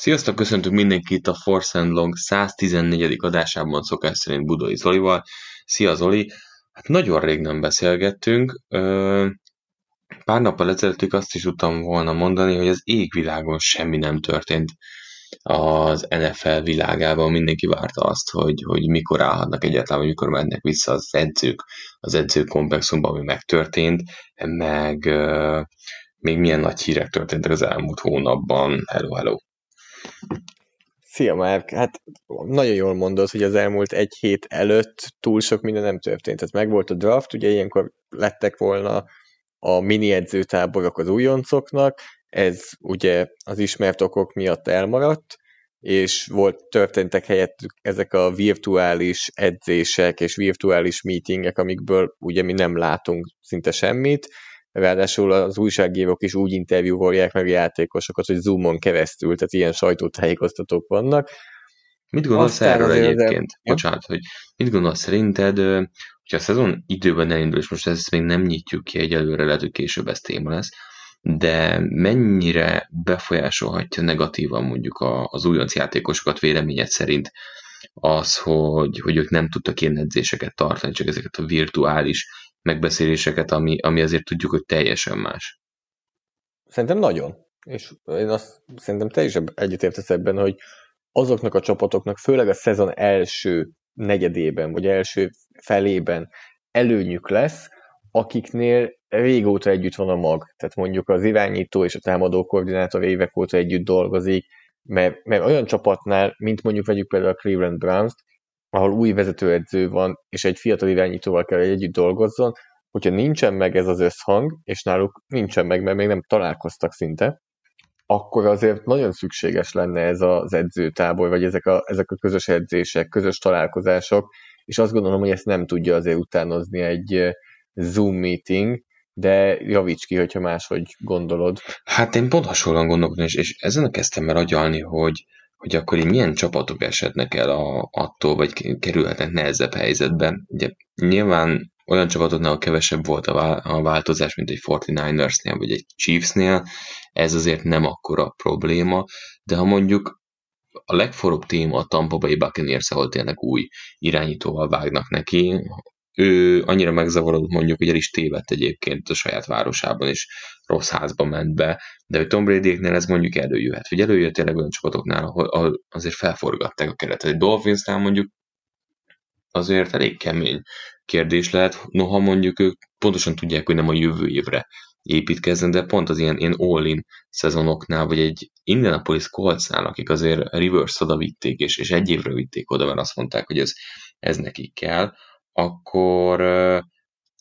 Sziasztok, köszöntünk mindenkit a Force and Long 114. adásában szokás szerint Budai Zolival. Szia Zoli! Hát nagyon rég nem beszélgettünk. Pár nappal ezelőttig azt is tudtam volna mondani, hogy az égvilágon semmi nem történt az NFL világában. Mindenki várta azt, hogy, hogy mikor állhatnak egyáltalán, hogy mikor mennek vissza az edzők az edzőkomplexumban, ami megtörtént, meg még milyen nagy hírek történtek az elmúlt hónapban. Hello, hello! Szia Márk, hát nagyon jól mondod, hogy az elmúlt egy hét előtt túl sok minden nem történt. Tehát megvolt a draft, ugye ilyenkor lettek volna a mini edzőtáborok az újoncoknak, ez ugye az ismert okok miatt elmaradt, és volt, történtek helyettük ezek a virtuális edzések és virtuális meetingek, amikből ugye mi nem látunk szinte semmit, ráadásul az újságírók is úgy interjúolják meg a játékosokat, hogy Zoomon keresztül, tehát ilyen sajtótájékoztatók vannak. Mit gondolsz Aztán erről egyébként? Az... Bocsánat, hogy mit gondolsz szerinted, hogyha a szezon időben elindul, és most ezt még nem nyitjuk ki egyelőre, lehet, hogy később ez téma lesz, de mennyire befolyásolhatja negatívan mondjuk az újonc játékosokat véleményed szerint az, hogy, hogy ők nem tudtak ilyen edzéseket tartani, csak ezeket a virtuális megbeszéléseket, ami, ami azért tudjuk, hogy teljesen más. Szerintem nagyon. És én azt szerintem te is egyetértesz ebben, hogy azoknak a csapatoknak, főleg a szezon első negyedében, vagy első felében előnyük lesz, akiknél régóta együtt van a mag. Tehát mondjuk az irányító és a támadó koordinátor évek óta együtt dolgozik, mert, mert olyan csapatnál, mint mondjuk vegyük például a Cleveland Browns, ahol új vezetőedző van, és egy fiatal irányítóval kell, együtt dolgozzon, hogyha nincsen meg ez az összhang, és náluk nincsen meg, mert még nem találkoztak szinte, akkor azért nagyon szükséges lenne ez az edzőtábor, vagy ezek a, ezek a közös edzések, közös találkozások, és azt gondolom, hogy ezt nem tudja azért utánozni egy Zoom meeting, de javíts ki, hogyha máshogy gondolod. Hát én pont hasonlóan gondolkodom, és, és ezen kezdtem el agyalni, hogy, hogy akkor így milyen csapatok eshetnek el a, attól, vagy kerülhetnek nehezebb helyzetben. Ugye nyilván olyan csapatoknál kevesebb volt a változás, mint egy 49ersnél, vagy egy Chiefsnél, ez azért nem akkora probléma, de ha mondjuk a legforróbb téma a Tampa Bay Buccaneers, ahol tényleg új irányítóval vágnak neki, ő annyira megzavarodott mondjuk, hogy el is tévedt egyébként a saját városában, és rossz házba ment be, de hogy Tom brady ez mondjuk előjöhet, vagy előjött tényleg olyan csapatoknál, ahol azért felforgatták a keretet. Egy Dolphinsnál mondjuk azért elég kemény kérdés lehet, noha mondjuk ők pontosan tudják, hogy nem a jövő évre építkezzen, de pont az ilyen, ilyen all-in szezonoknál, vagy egy Indianapolis Coltsnál, akik azért reverse oda vitték, és, és egy évre vitték oda, mert azt mondták, hogy ez, ez nekik kell, akkor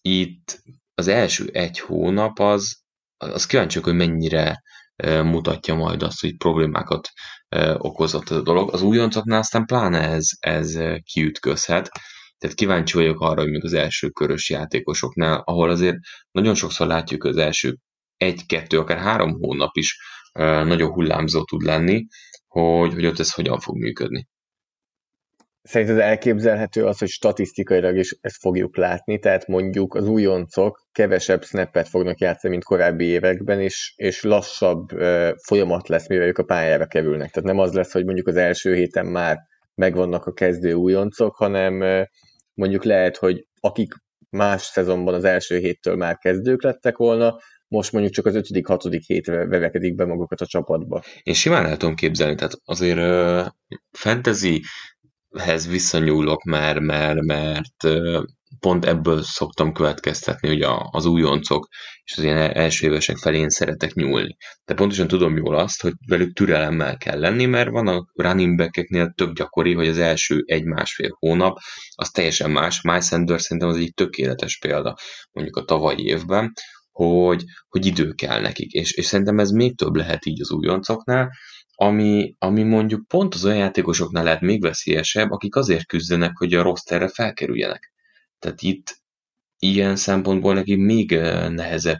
itt az első egy hónap az, az kíváncsiak, hogy mennyire mutatja majd azt, hogy problémákat okozott ez a dolog. Az újoncoknál aztán pláne ez, ez kiütközhet, tehát kíváncsi vagyok arra, hogy még az első körös játékosoknál, ahol azért nagyon sokszor látjuk az első egy-kettő, akár három hónap is nagyon hullámzó tud lenni, hogy, hogy ott ez hogyan fog működni. Szerinted elképzelhető az, hogy statisztikailag is ezt fogjuk látni, tehát mondjuk az újoncok kevesebb snappet fognak játszani, mint korábbi években, és, és lassabb uh, folyamat lesz, mivel ők a pályára kerülnek. Tehát nem az lesz, hogy mondjuk az első héten már megvannak a kezdő újoncok, hanem uh, mondjuk lehet, hogy akik más szezonban az első héttől már kezdők lettek volna, most mondjuk csak az ötödik, hatodik hétre vevekedik be magukat a csapatba. Én simán el tudom képzelni, tehát azért uh, fantasy hez visszanyúlok már, mert, mert pont ebből szoktam következtetni, hogy a, az újoncok és az ilyen első évesek felé én szeretek nyúlni. De pontosan tudom jól azt, hogy velük türelemmel kell lenni, mert van a running back tök gyakori, hogy az első egy-másfél hónap az teljesen más. Miles Sanders szerintem az egy tökéletes példa mondjuk a tavalyi évben, hogy, hogy idő kell nekik. És, és szerintem ez még több lehet így az újoncoknál, ami, ami mondjuk pont az olyan játékosoknál lehet még veszélyesebb, akik azért küzdenek, hogy a rosterre felkerüljenek. Tehát itt ilyen szempontból neki még nehezebb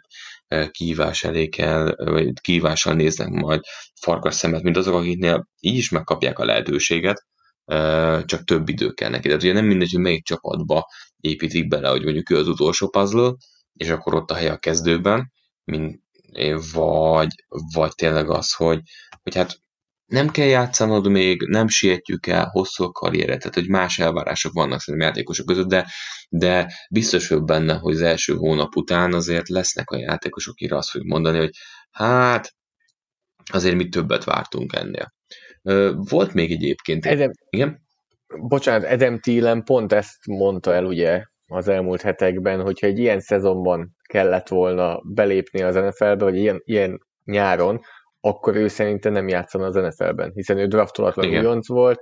kihívás elé kell, vagy kihívással néznek majd farkas szemet, mint azok, akiknél így is megkapják a lehetőséget, csak több idő kell neki. Tehát ugye nem mindegy, hogy melyik csapatba építik bele, hogy mondjuk ő az utolsó puzzle, és akkor ott a hely a kezdőben, mint, vagy, vagy tényleg az, hogy, hogy hát nem kell játszanod még, nem sietjük el hosszú a karrieret, tehát hogy más elvárások vannak szerintem játékosok között, de, de biztos vagyok benne, hogy az első hónap után azért lesznek a játékosok, akire azt fogjuk mondani, hogy hát azért mi többet vártunk ennél. Volt még egyébként... Edem, igen? Bocsánat, Edem Thielen pont ezt mondta el ugye az elmúlt hetekben, hogyha egy ilyen szezonban kellett volna belépni az NFL-be, vagy ilyen, ilyen nyáron, akkor ő szerintem nem játszana az NFL-ben, hiszen ő draftolatlan újonc volt,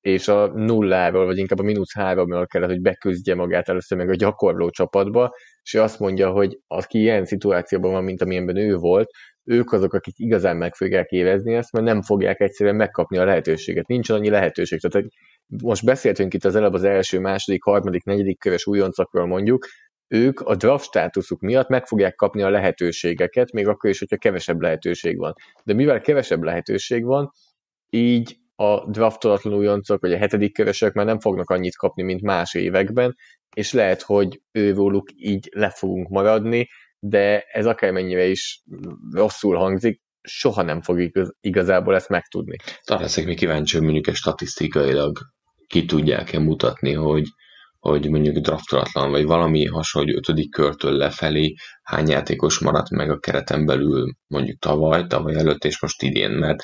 és a nulláról, vagy inkább a mínusz háromról kellett, hogy beküzdje magát először meg a gyakorló csapatba, és ő azt mondja, hogy aki ilyen szituációban van, mint amilyenben ő volt, ők azok, akik igazán meg fogják érezni ezt, mert nem fogják egyszerűen megkapni a lehetőséget. Nincs annyi lehetőség. Tehát most beszéltünk itt az előbb az első, második, harmadik, negyedik köves újoncakról mondjuk, ők a draft státuszuk miatt meg fogják kapni a lehetőségeket, még akkor is, hogyha kevesebb lehetőség van. De mivel kevesebb lehetőség van, így a draftolatlan újoncok, vagy a hetedik kövesek már nem fognak annyit kapni, mint más években, és lehet, hogy őróluk így le fogunk maradni, de ez akármennyire is rosszul hangzik, soha nem fog igaz, igazából ezt megtudni. Talán leszek még kíváncsi, hogy mondjuk statisztikailag ki tudják-e mutatni, hogy hogy mondjuk draftolatlan, vagy valami hasonló, hogy ötödik körtől lefelé hány játékos maradt meg a kereten belül mondjuk tavaly, tavaly előtt és most idén, mert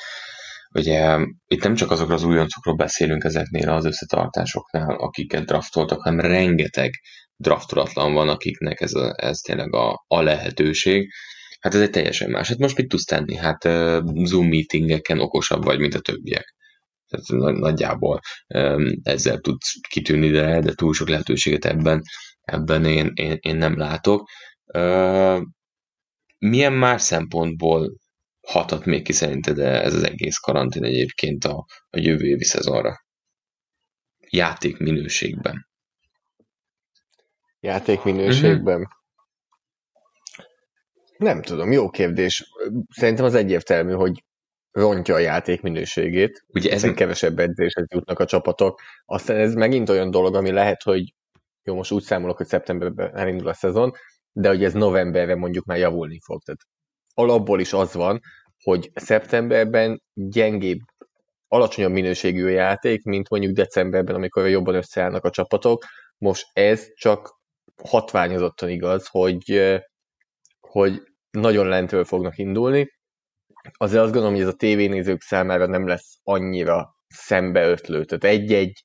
ugye itt nem csak azokról az újoncokról beszélünk ezeknél az összetartásoknál, akiket draftoltak, hanem rengeteg draftolatlan van, akiknek ez, a, ez tényleg a, a lehetőség. Hát ez egy teljesen más. Hát most mit tudsz tenni? Hát Zoom meetingeken okosabb vagy, mint a többiek. Tehát nagyjából ezzel tudsz kitűnni, de, de túl sok lehetőséget ebben, ebben én, én, én nem látok. Milyen más szempontból hatott még ki szerinted ez az egész karantén egyébként a, a jövő évi szezonra? Játék minőségben. Játék minőségben? Mm-hmm. Nem tudom, jó kérdés. Szerintem az egyértelmű, hogy rontja a játék minőségét, Ugye ezen kevesebb edzéshez jutnak a csapatok. Aztán ez megint olyan dolog, ami lehet, hogy jó, most úgy számolok, hogy szeptemberben elindul a szezon, de hogy ez novemberre mondjuk már javulni fog. Tehát alapból is az van, hogy szeptemberben gyengébb, alacsonyabb minőségű játék, mint mondjuk decemberben, amikor jobban összeállnak a csapatok. Most ez csak hatványozottan igaz, hogy, hogy nagyon lentről fognak indulni, azért azt gondolom, hogy ez a tévénézők számára nem lesz annyira szembeötlő. Tehát egy-egy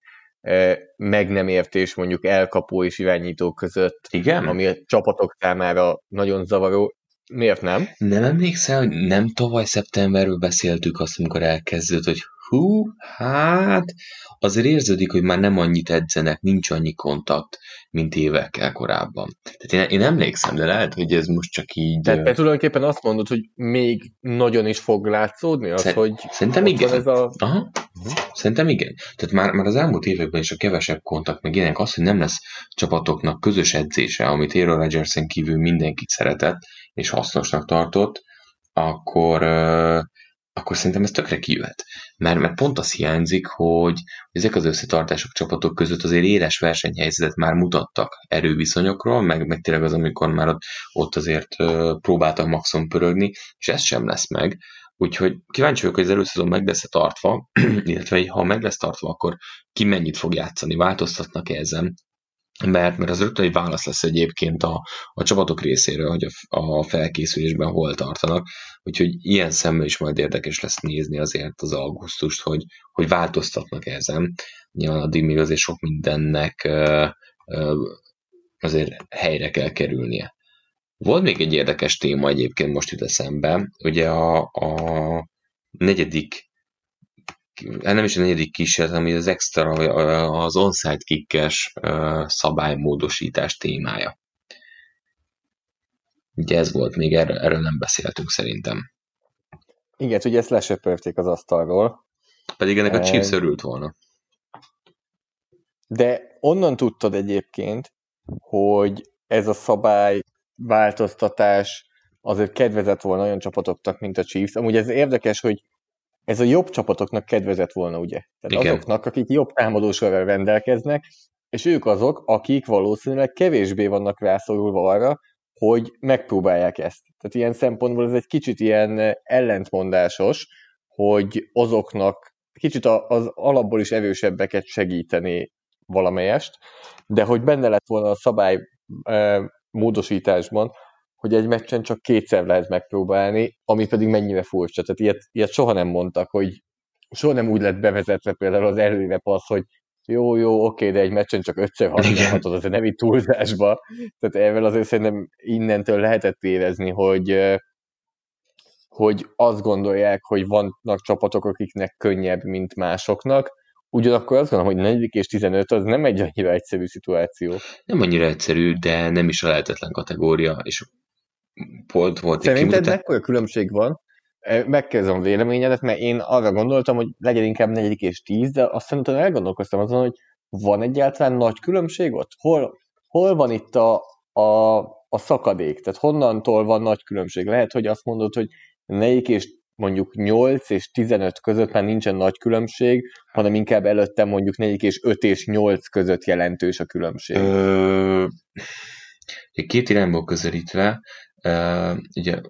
meg nem értés mondjuk elkapó és irányító között, Igen? ami a csapatok számára nagyon zavaró. Miért nem? Nem emlékszel, hogy nem tavaly szeptemberről beszéltük azt, amikor elkezdődött, hogy hú, hát azért érződik, hogy már nem annyit edzenek, nincs annyi kontakt, mint évekkel korábban. Tehát én, én emlékszem, de lehet, hogy ez most csak így... Tehát te tulajdonképpen azt mondod, hogy még nagyon is fog látszódni az, Szer- hogy... Szerintem igen. Ez a... Aha. Szerintem igen. Tehát már, már az elmúlt években is a kevesebb kontakt, meg ilyenek az, hogy nem lesz csapatoknak közös edzése, amit Aaron Rodgersen kívül mindenkit szeretett, és hasznosnak tartott, akkor, akkor szerintem ez tökre kijöhet. Mert, mert pont az hiányzik, hogy ezek az összetartások csapatok között azért éles versenyhelyzetet már mutattak erőviszonyokról, meg, meg tényleg az, amikor már ott, ott azért próbáltak maximum pörögni, és ez sem lesz meg. Úgyhogy kíváncsi vagyok, hogy az előszezon meg lesz tartva, illetve ha meg lesz tartva, akkor ki mennyit fog játszani, változtatnak-e ezen, mert, mert az rögtön egy válasz lesz egyébként a, a csapatok részéről, hogy a, a felkészülésben hol tartanak, úgyhogy ilyen szemmel is majd érdekes lesz nézni azért az augusztust, hogy, hogy változtatnak ezen, nyilván addig még azért sok mindennek azért helyre kell kerülnie. Volt még egy érdekes téma egyébként most jut eszembe, ugye a, a negyedik hát nem is a negyedik kísérlet, hanem az extra, az onside kickes szabálymódosítás témája. Ugye ez volt, még erről, erről nem beszéltünk szerintem. Igen, ugye ezt lesöpörték az asztalról. Pedig ennek a Chiefs örült volna. De onnan tudtad egyébként, hogy ez a szabály változtatás azért kedvezett volna olyan csapatoknak, mint a Chiefs. Amúgy ez érdekes, hogy ez a jobb csapatoknak kedvezett volna, ugye? Tehát Igen. azoknak, akik jobb támadósorral rendelkeznek, és ők azok, akik valószínűleg kevésbé vannak rászorulva arra, hogy megpróbálják ezt. Tehát ilyen szempontból ez egy kicsit ilyen ellentmondásos, hogy azoknak kicsit az alapból is erősebbeket segíteni valamelyest, de hogy benne lett volna a szabály e, módosításban, hogy egy meccsen csak kétszer lehet megpróbálni, ami pedig mennyire furcsa. Tehát ilyet, ilyet soha nem mondtak, hogy soha nem úgy lett bevezetve például az előre az, hogy jó, jó, oké, de egy meccsen csak ötször használhatod, az nem itt túlzásba. Tehát ezzel azért szerintem innentől lehetett érezni, hogy hogy azt gondolják, hogy vannak csapatok, akiknek könnyebb, mint másoknak, ugyanakkor azt gondolom, hogy 4. és 15 az nem egy annyira egyszerű szituáció. Nem annyira egyszerű, de nem is a lehetetlen kategória, és pont volt Szerinted kimutatás... mekkora különbség van? Megkezdem a véleményedet, mert én arra gondoltam, hogy legyen inkább 4. és 10, de aztán utána elgondolkoztam azon, hogy van egyáltalán nagy különbség ott? Hol, hol van itt a, a, a szakadék? Tehát honnantól van nagy különbség? Lehet, hogy azt mondod, hogy 4 és mondjuk 8 és 15 között már nincsen nagy különbség, hanem inkább előtte mondjuk 4 és 5 és 8 között jelentős a különbség. Ö, két irányból közelítve, uh, ugye,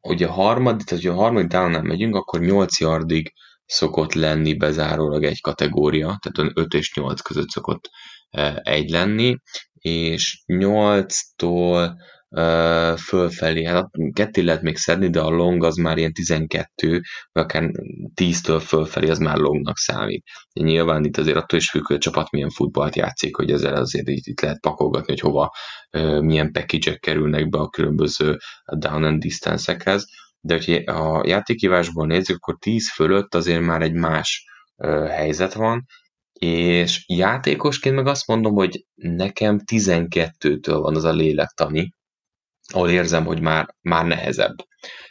ugye harmadik, tehát ugye a harmadik down megyünk, akkor 8 yardig szokott lenni bezárólag egy kategória, tehát 5 és 8 között szokott uh, egy lenni, és 8-tól fölfelé, hát ketté lehet még szedni, de a long az már ilyen 12, vagy akár 10-től fölfelé az már longnak számít. Nyilván itt azért attól is függ, hogy a csapat milyen futballt játszik, hogy ezzel azért itt, itt lehet pakolgatni, hogy hova milyen package kerülnek be a különböző down and distance-ekhez, de hogyha a játékívásból nézzük, akkor 10 fölött azért már egy más helyzet van, és játékosként meg azt mondom, hogy nekem 12-től van az a lélektani, ahol érzem, hogy már, már nehezebb.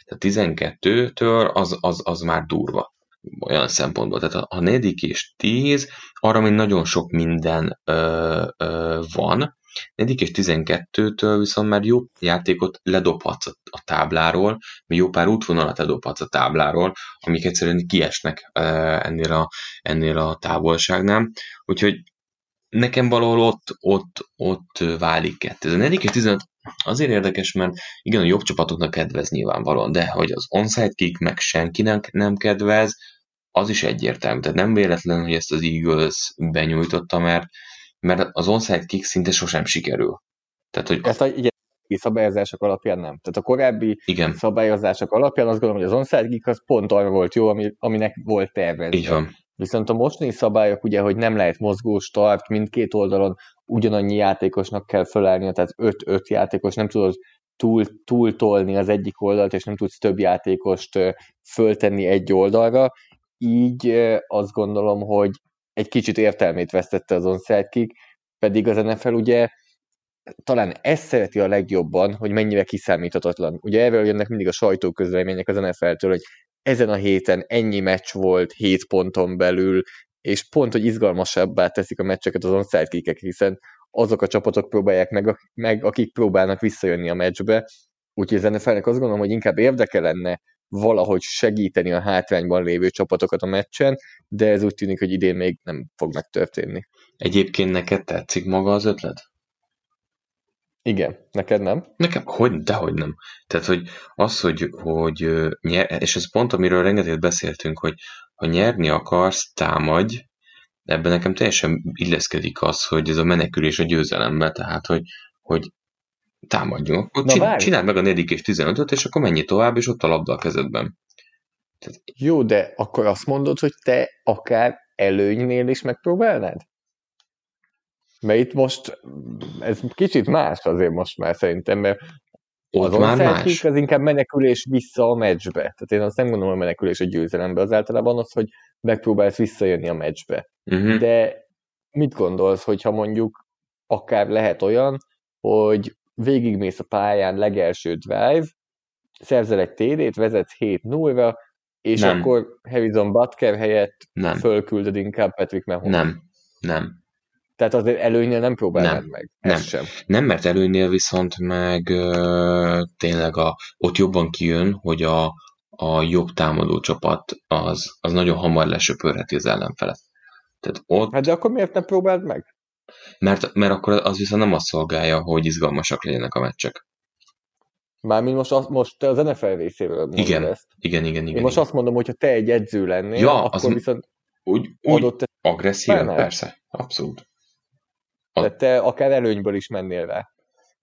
Tehát 12-től az, az, az már durva olyan szempontból. Tehát a, a negyedik és 10, arra még nagyon sok minden ö, ö, van. Negyedik és 12-től viszont már jó játékot ledobhatsz a tábláról, vagy jó pár útvonalat ledobhatsz a tábláról, amik egyszerűen kiesnek ennél a, ennél a távolságnál. Úgyhogy nekem valahol ott, ott, ott válik kettő. Ez a negyedik és 15 azért érdekes, mert igen, a jobb csapatoknak kedvez nyilvánvalóan, de hogy az onside kick meg senkinek nem kedvez, az is egyértelmű. Tehát nem véletlen, hogy ezt az Eagles benyújtotta, mert, mert az onside kick szinte sosem sikerül. Tehát, hogy ezt a, igen, szabályozások alapján nem. Tehát a korábbi igen. szabályozások alapján azt gondolom, hogy az onside kick az pont arra volt jó, ami, aminek volt tervezve. Így van. Viszont a mostani szabályok ugye, hogy nem lehet mozgó start, mindkét oldalon ugyanannyi játékosnak kell felállnia, tehát 5-5 játékos, nem tudod túl, túl tolni az egyik oldalt, és nem tudsz több játékost föltenni egy oldalra, így azt gondolom, hogy egy kicsit értelmét vesztette az onside kick, pedig az NFL ugye talán ezt szereti a legjobban, hogy mennyire kiszámíthatatlan. Ugye erről jönnek mindig a sajtóközlemények az NFL-től, hogy ezen a héten ennyi meccs volt 7 ponton belül, és pont, hogy izgalmasabbá teszik a meccseket az onside kickek, hiszen azok a csapatok próbálják meg, meg akik próbálnak visszajönni a meccsbe, úgyhogy ezen felnek azt gondolom, hogy inkább érdeke lenne valahogy segíteni a hátrányban lévő csapatokat a meccsen, de ez úgy tűnik, hogy idén még nem fog megtörténni. Egyébként neked tetszik maga az ötlet? Igen, neked nem? Nekem, hogy, dehogy nem. Tehát, hogy az, hogy, hogy nyer, és ez pont, amiről rengeteget beszéltünk, hogy ha nyerni akarsz, támadj, ebben nekem teljesen illeszkedik az, hogy ez a menekülés a győzelembe, tehát, hogy, hogy támadjunk. Akkor csin, csináld meg a 4. és 15-öt, és akkor menj tovább, és ott a labda a kezedben. Tehát... Jó, de akkor azt mondod, hogy te akár előnynél is megpróbálnád? Mert itt most ez kicsit más azért most már szerintem, mert Ott már más. az inkább menekülés vissza a meccsbe. Tehát én azt nem gondolom, hogy menekülés a győzelembe. Az általában az, hogy megpróbálsz visszajönni a meccsbe. Uh-huh. De mit gondolsz, hogyha mondjuk akár lehet olyan, hogy végigmész a pályán legelső drive, szerzel egy TD-t, vezetsz 7-0-ra, és Nem. akkor Harrison Butker helyett Nem. fölküldöd inkább Patrick Mahomes. Nem. Nem. Tehát azért előnynél nem próbálnád Nem. meg. Nem. Ez sem. Nem, mert előnynél viszont meg ö, tényleg a, ott jobban kijön, hogy a, a jobb támadó csapat az, az nagyon hamar lesöpörheti az ellenfelet. Tehát ott, Hát de akkor miért nem próbáld meg? mert, mert akkor az viszont nem azt szolgálja, hogy izgalmasak legyenek a meccsek. Mármint most, az, most az NFL részéről Igen, ezt. Igen, igen, igen. Én most igen. azt mondom, hogy ha te egy edző lennél, Ja, akkor az- viszont Úgy, úgy adott agresszíven, persze, abszolút. A- tehát te akár előnyből is mennél rá.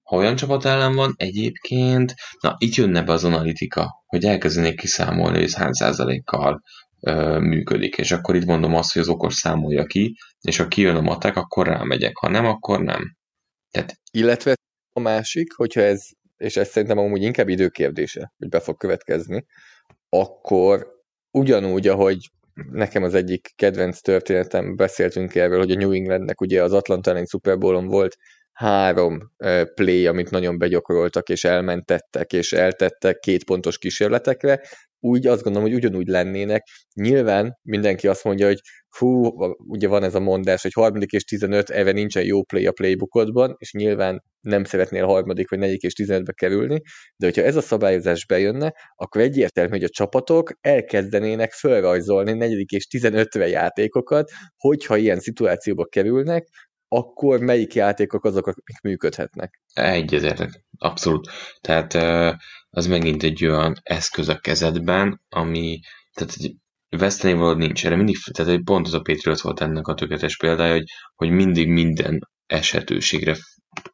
Ha olyan csapat ellen van, egyébként, na itt jönne be az analitika, hogy elkezdenék kiszámolni, hogy ez hány százalékkal ö, működik, és akkor itt mondom azt, hogy az okos számolja ki, és ha kijön a matek, akkor rámegyek, ha nem, akkor nem. Illetve a másik, hogyha ez, és ez szerintem amúgy inkább időkérdése, hogy be fog következni, akkor ugyanúgy, ahogy nekem az egyik kedvenc történetem, beszéltünk erről, hogy a New Englandnek ugye az Atlanta elleni Super Bowl-on volt három play, amit nagyon begyakoroltak, és elmentettek, és eltettek két pontos kísérletekre, úgy azt gondolom, hogy ugyanúgy lennének. Nyilván mindenki azt mondja, hogy hú, ugye van ez a mondás, hogy harmadik és 15, erre nincsen jó play a playbookodban, és nyilván nem szeretnél harmadik vagy negyedik és 15-be kerülni, de hogyha ez a szabályozás bejönne, akkor egyértelmű, hogy a csapatok elkezdenének felrajzolni negyedik és 15-re játékokat, hogyha ilyen szituációba kerülnek, akkor melyik játékok azok, amik működhetnek. Egyetértek, abszolút. Tehát az megint egy olyan eszköz a kezedben, ami, tehát egy veszteni valód nincs. Erre mindig, tehát egy pont az a Patriot volt ennek a tökéletes példája, hogy, hogy mindig minden esetőségre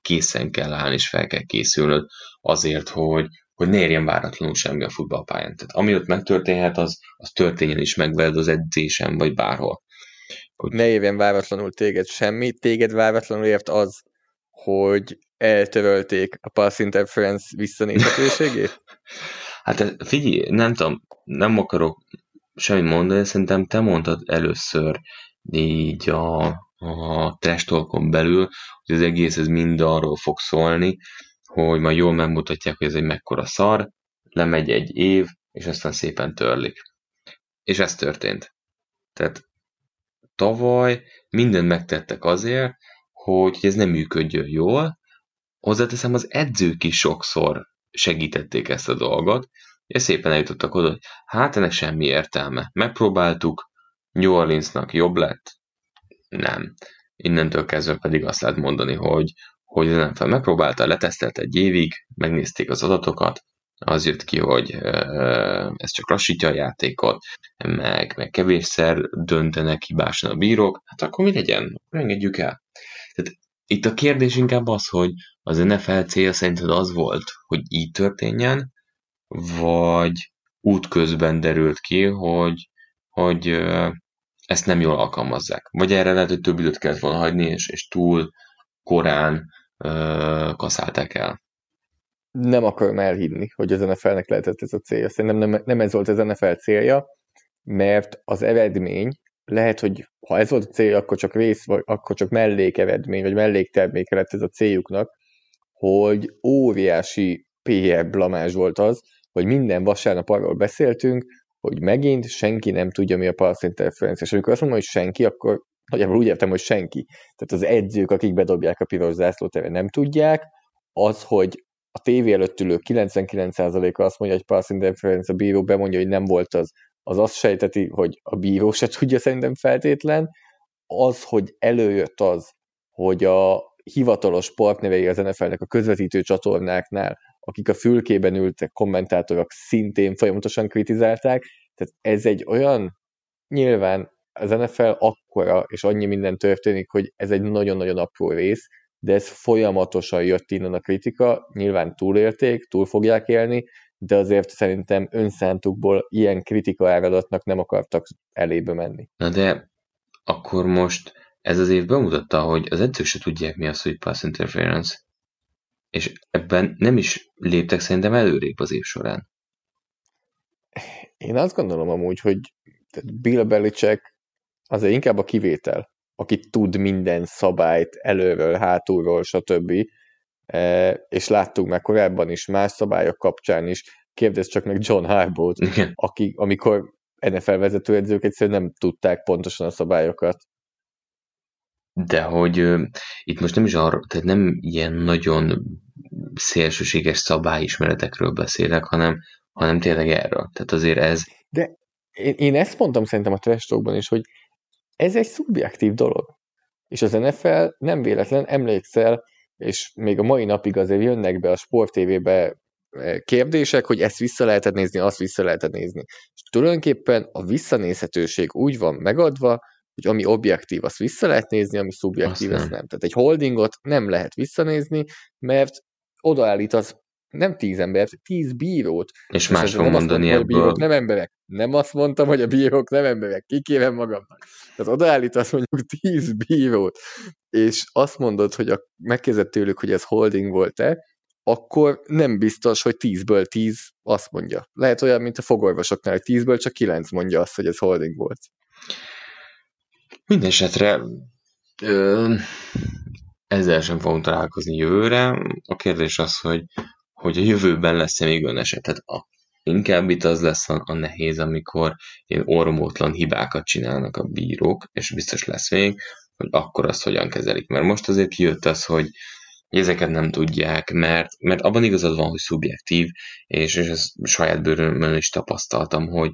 készen kell állni, és fel kell készülnöd azért, hogy, hogy ne érjen váratlanul semmi a futballpályán. Tehát ami ott megtörténhet, az, az történjen is meg veled az edzésen, vagy bárhol. Ne érjen váratlanul téged semmi, téged váratlanul ért az, hogy eltörölték a pass interference visszanézhetőségét? Hát ez- figyelj, nem tudom, nem akarok semmit mondani, szerintem te mondtad először így a, a trash talkon belül, hogy az egész ez mind arról fog szólni, hogy majd jól megmutatják, hogy ez egy mekkora szar, lemegy egy év, és aztán szépen törlik. És ez történt. Tehát tavaly mindent megtettek azért, hogy ez nem működjön jól. Hozzáteszem, az edzők is sokszor segítették ezt a dolgot, és szépen eljutottak oda, hogy hát ennek semmi értelme. Megpróbáltuk, New Orleansnak jobb lett? Nem. Innentől kezdve pedig azt lehet mondani, hogy, hogy nem fel. Megpróbálta, letesztelt egy évig, megnézték az adatokat, az jött ki, hogy ez csak lassítja a játékot, meg, meg kevésszer döntenek hibásan a bírók, hát akkor mi legyen? Engedjük el. Tehát itt a kérdés inkább az, hogy az NFL célja szerinted az volt, hogy így történjen, vagy útközben derült ki, hogy, hogy ezt nem jól alkalmazzák. Vagy erre lehet, hogy több időt kellett volna hagyni, és, és túl korán ö, kaszálták el. Nem akarom elhinni, hogy az NFL-nek lehetett ez a célja. Szerintem nem, nem ez volt az NFL célja, mert az eredmény lehet, hogy ha ez volt a célja, akkor csak rész, vagy akkor csak mellékeredmény, vagy mellékterméke lett ez a céljuknak, hogy óriási PR blamás volt az, hogy minden vasárnap arról beszéltünk, hogy megint senki nem tudja, mi a pass interference. És amikor azt mondom, hogy senki, akkor nagyjából úgy értem, hogy senki. Tehát az edzők, akik bedobják a piros zászlót, erre nem tudják. Az, hogy a tévé előtt ülő 99%-a azt mondja, hogy pass interference, a bíró bemondja, hogy nem volt az, az azt sejteti, hogy a bíró se tudja szerintem feltétlen. Az, hogy előjött az, hogy a hivatalos partnerei az NFL-nek a közvetítő csatornáknál, akik a fülkében ültek, kommentátorok szintén folyamatosan kritizálták, tehát ez egy olyan, nyilván az NFL akkora, és annyi minden történik, hogy ez egy nagyon-nagyon apró rész, de ez folyamatosan jött innen a kritika, nyilván túlélték, túl fogják élni, de azért szerintem önszántukból ilyen kritika áradatnak nem akartak elébe menni. Na de akkor most ez az év bemutatta, hogy az edzők se tudják mi az, hogy pass interference, és ebben nem is léptek szerintem előrébb az év során. Én azt gondolom amúgy, hogy Bill Belichick azért inkább a kivétel, aki tud minden szabályt előről, hátulról, stb. E, és láttuk meg korábban is, más szabályok kapcsán is, kérdezz csak meg John Harbaugh-t, aki, amikor NFL vezetőedzők egyszerűen nem tudták pontosan a szabályokat. De hogy uh, itt most nem is arra, tehát nem ilyen nagyon szélsőséges szabályismeretekről beszélek, hanem, hanem tényleg erről. Tehát azért ez... De én, én ezt mondtam szerintem a trash is, hogy ez egy szubjektív dolog. És az NFL nem véletlen, emlékszel, és még a mai napig azért jönnek be a Sport TV-be eh, kérdések, hogy ezt vissza lehetett nézni, azt vissza lehetett nézni. És tulajdonképpen a visszanézhetőség úgy van megadva, hogy ami objektív, azt vissza lehet nézni, ami szubjektív, azt nem. nem. Tehát egy holdingot nem lehet visszanézni, mert odaállítasz nem tíz embert, tíz bírót. És, más fog mondani ebből. Bírók nem emberek. Nem azt mondtam, hogy a bírók nem emberek. Kikérem magamnak. Tehát odaállítasz mondjuk tíz bírót, és azt mondod, hogy a, megkérdezett tőlük, hogy ez holding volt-e, akkor nem biztos, hogy tízből tíz azt mondja. Lehet olyan, mint a fogorvosoknál, hogy tízből csak kilenc mondja azt, hogy ez holding volt. Mindenesetre ezzel sem fogunk találkozni jövőre. A kérdés az, hogy, hogy a jövőben lesz-e még olyan eset. Tehát a, inkább itt az lesz a, a nehéz, amikor ilyen ormótlan hibákat csinálnak a bírók, és biztos lesz még, hogy akkor azt hogyan kezelik. Mert most azért kijött az, hogy ezeket nem tudják, mert, mert abban igazad van, hogy szubjektív, és, és ezt saját bőrömmel is tapasztaltam, hogy,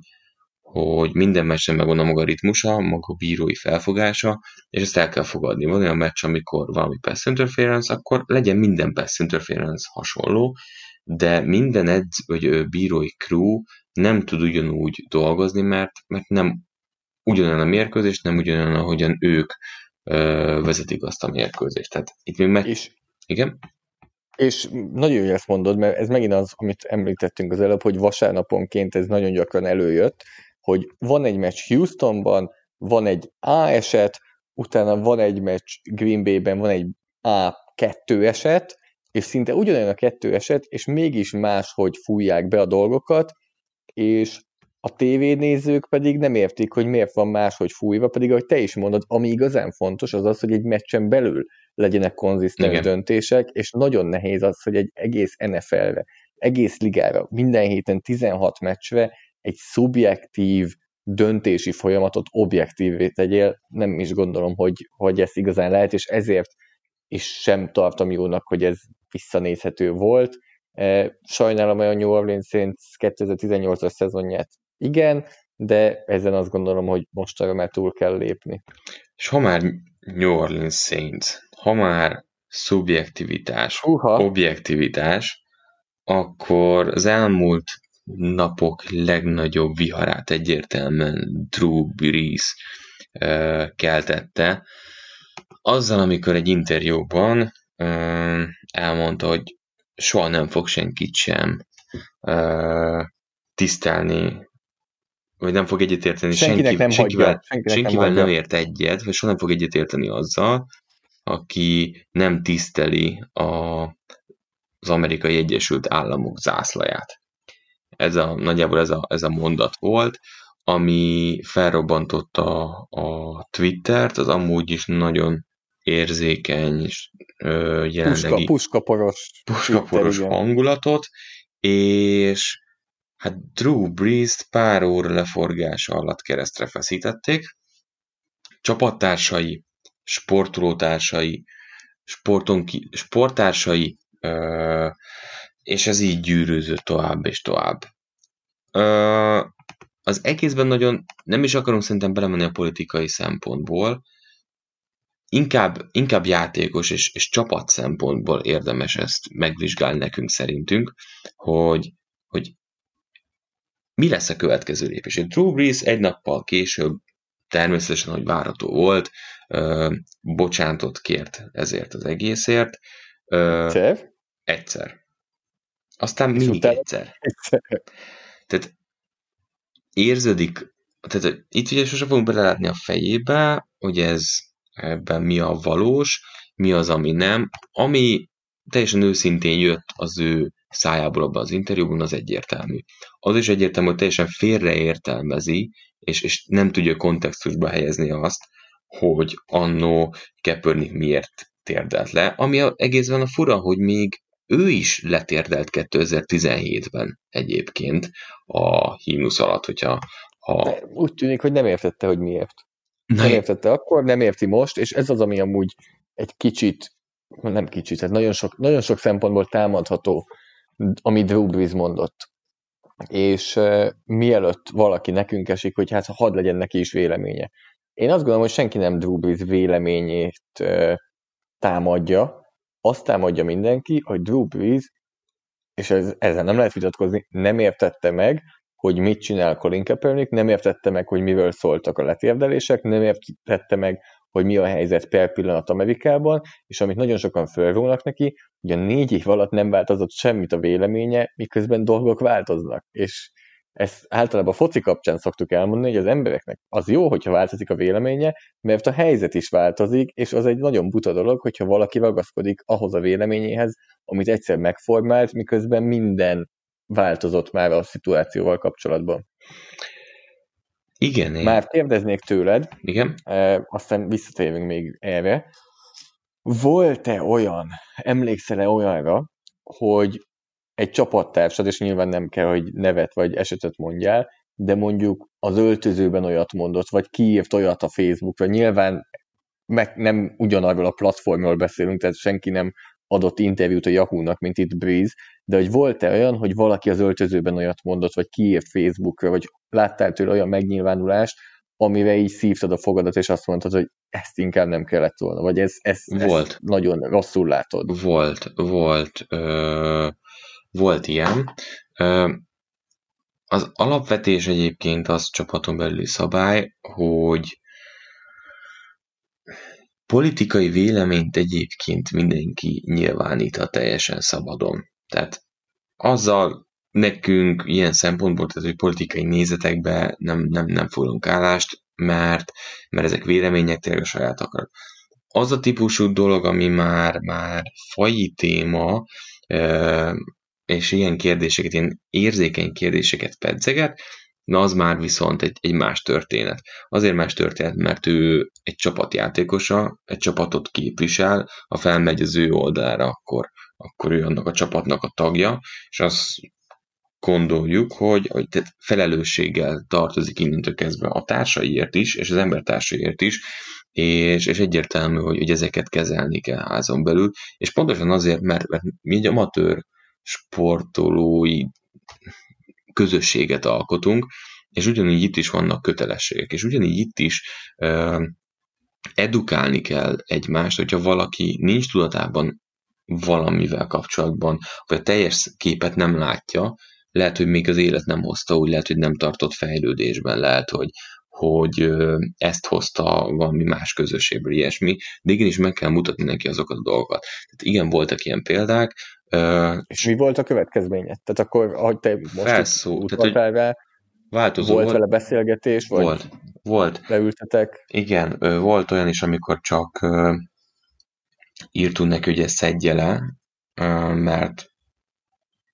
hogy minden meccsen megvan a maga ritmusa, maga bírói felfogása, és ezt el kell fogadni. Van olyan meccs, amikor valami pass interference, akkor legyen minden pass interference hasonló, de minden edz, vagy bírói crew nem tud ugyanúgy dolgozni, mert, mert nem ugyanolyan a mérkőzés, nem ugyanolyan, ahogyan ők ö, vezetik azt a mérkőzést. Tehát itt még meg... És, Igen? És nagyon jó, ezt mondod, mert ez megint az, amit említettünk az előbb, hogy vasárnaponként ez nagyon gyakran előjött, hogy van egy meccs Houstonban, van egy A eset, utána van egy meccs Green Bay-ben, van egy A2 eset, és szinte ugyanolyan a kettő eset, és mégis máshogy fújják be a dolgokat, és a tévénézők pedig nem értik, hogy miért van máshogy fújva, pedig ahogy te is mondod, ami igazán fontos, az az, hogy egy meccsen belül legyenek konzisztens döntések, és nagyon nehéz az, hogy egy egész NFL-re, egész ligára, minden héten 16 meccsre egy szubjektív döntési folyamatot objektívvé tegyél, nem is gondolom, hogy, hogy ez igazán lehet, és ezért is sem tartom jónak, hogy ez visszanézhető volt. E, sajnálom a New Orleans Saints 2018-as szezonját. Igen, de ezen azt gondolom, hogy mostanra már túl kell lépni. És ha már New Orleans Saints, ha már szubjektivitás, Uha. objektivitás, akkor az elmúlt napok legnagyobb viharát egyértelműen Drew Brees keltette. Azzal, amikor egy interjúban elmondta, hogy soha nem fog senkit sem tisztelni, vagy nem fog egyetérteni senkinek senki, nem senkivel, hagyja, senkinek senkivel nem, nem ért egyet, vagy soha nem fog egyetérteni azzal, aki nem tiszteli a, az amerikai Egyesült Államok zászlaját ez a, nagyjából ez a, ez a mondat volt, ami felrobbantotta a Twittert, az amúgy is nagyon érzékeny és jelenlegi puska, puskaporos, puskaporos Twitter, hangulatot, és hát Drew Brees pár óra leforgása alatt keresztre feszítették. Csapattársai, sportolótársai, sporton ki, sporttársai ö, és ez így gyűrűzött tovább és tovább. Ö, az egészben nagyon nem is akarunk szerintem belemenni a politikai szempontból, inkább, inkább játékos és, és csapat szempontból érdemes ezt megvizsgálni nekünk szerintünk, hogy, hogy mi lesz a következő lépés. Drew Brees egy nappal később természetesen, hogy várható volt, ö, bocsánatot kért ezért az egészért. Ö, egyszer? Egyszer. Aztán mindig utána... egyszer. Tehát érződik tehát itt ugye sosem fogunk belelátni a fejébe, hogy ez ebben mi a valós, mi az, ami nem. Ami teljesen őszintén jött az ő szájából abban az interjúban, az egyértelmű. Az is egyértelmű, hogy teljesen félreértelmezi, és, és nem tudja kontextusba helyezni azt, hogy annó Kaepernick miért térdelt le, ami a, egészben a fura, hogy még ő is letérdelt 2017-ben egyébként a hímnusz alatt, hogyha ha... De úgy tűnik, hogy nem értette, hogy miért. Na, nem értette akkor, nem érti most, és ez az, ami amúgy egy kicsit, nem kicsit, tehát nagyon sok, nagyon sok szempontból támadható, amit Drew Brees mondott. És uh, mielőtt valaki nekünk esik, hogy hát hadd legyen neki is véleménye. Én azt gondolom, hogy senki nem Drew Brees véleményét uh, támadja, azt támadja mindenki, hogy Drew Brees, és ez, ezzel nem lehet vitatkozni, nem értette meg, hogy mit csinál Colin Kaepernick, nem értette meg, hogy mivel szóltak a letérdelések, nem értette meg, hogy mi a helyzet per pillanat Amerikában, és amit nagyon sokan fölrónak neki, hogy a négy év alatt nem változott semmit a véleménye, miközben dolgok változnak. És ezt általában a foci kapcsán szoktuk elmondani, hogy az embereknek az jó, hogyha változik a véleménye, mert a helyzet is változik, és az egy nagyon buta dolog, hogyha valaki ragaszkodik ahhoz a véleményéhez, amit egyszer megformált, miközben minden változott már a szituációval kapcsolatban. Igen. Én... Már kérdeznék tőled, Igen. E, aztán visszatérünk még erre. Volt-e olyan, emlékszel-e olyanra, hogy egy csapattársad, és nyilván nem kell, hogy nevet vagy esetet mondjál, de mondjuk az öltözőben olyat mondott, vagy kiírt olyat a Facebookra, nyilván meg nem ugyanarról a platformról beszélünk, tehát senki nem adott interjút a Yahoo-nak, mint itt Breeze, de hogy volt-e olyan, hogy valaki az öltözőben olyat mondott, vagy kiírt Facebookra, vagy láttál tőle olyan megnyilvánulást, amire így szívtad a fogadat, és azt mondtad, hogy ezt inkább nem kellett volna, vagy ez, ez, volt. ezt nagyon rosszul látod. Volt, volt, ö, volt ilyen. Az alapvetés egyébként az csapaton belüli szabály, hogy politikai véleményt egyébként mindenki nyilváníthat teljesen szabadon. Tehát azzal nekünk ilyen szempontból, tehát hogy politikai nézetekbe nem, nem, nem fogunk állást, mert, mert ezek vélemények tényleg a saját akarat. Az a típusú dolog, ami már, már fai téma, és ilyen kérdéseket, ilyen érzékeny kérdéseket pedzeget, na az már viszont egy, egy más történet. Azért más történet, mert ő egy csapatjátékosa, egy csapatot képvisel, ha felmegy az ő oldalára, akkor, akkor ő annak a csapatnak a tagja, és azt gondoljuk, hogy, hogy tehát felelősséggel tartozik innentől kezdve a társaiért is, és az embertársaiért is, és, és egyértelmű, hogy, hogy ezeket kezelni kell házon belül, és pontosan azért, mert, mert mi egy amatőr sportolói közösséget alkotunk, és ugyanígy itt is vannak kötelességek, és ugyanígy itt is uh, edukálni kell egymást, hogyha valaki nincs tudatában valamivel kapcsolatban, vagy a teljes képet nem látja, lehet, hogy még az élet nem hozta, úgy lehet, hogy nem tartott fejlődésben, lehet, hogy, hogy ezt hozta valami más közösségből, ilyesmi, de igenis meg kell mutatni neki azokat a dolgokat. Tehát igen, voltak ilyen példák. És mi volt a következménye? Tehát akkor, ahogy te most Felszó, tehát, hogy rá, változó volt, volt vele beszélgetés? Vagy volt, volt. Leültetek? Igen, volt olyan is, amikor csak írtunk neki, hogy ezt szedje le, mert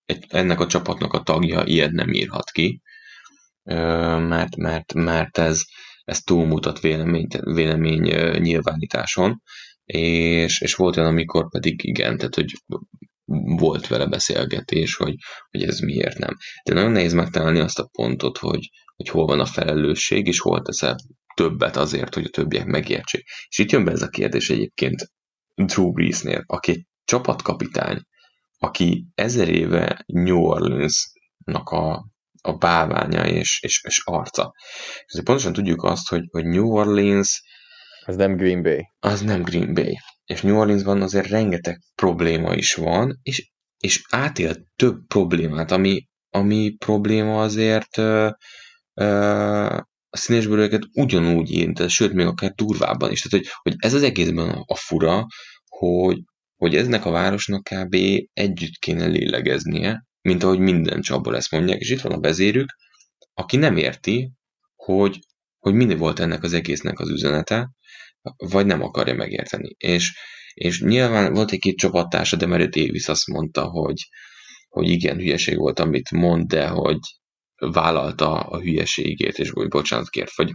egy, ennek a csapatnak a tagja ilyet nem írhat ki, mert, mert, mert ez, ez túlmutat vélemény, vélemény nyilvánításon, és, és volt olyan, amikor pedig igen, tehát hogy volt vele beszélgetés, hogy, hogy ez miért nem. De nagyon nehéz megtalálni azt a pontot, hogy, hogy hol van a felelősség, és hol teszel többet azért, hogy a többiek megértsék. És itt jön be ez a kérdés egyébként Drew Breesnél, aki egy csapatkapitány, aki ezer éve New Orleans-nak a, a báványa és, és, és arca. És pontosan tudjuk azt, hogy, hogy New Orleans az nem Green Bay. Az nem Green Bay. És New Orleansban azért rengeteg probléma is van, és, és átél több problémát, ami, ami probléma azért ö, ö, a színesbőröket ugyanúgy érint, sőt, még akár durvábban is. Tehát, hogy, hogy ez az egészben a, a fura, hogy, hogy eznek a városnak kb. együtt kéne lélegeznie, mint ahogy minden csapból ezt mondják, és itt van a vezérük, aki nem érti, hogy, hogy mindig volt ennek az egésznek az üzenete, vagy nem akarja megérteni. És, és nyilván volt egy két csapattársa, de Mary Davis azt mondta, hogy, hogy igen, hülyeség volt, amit mond, de hogy vállalta a hülyeségét, és hogy bocsánat kért, vagy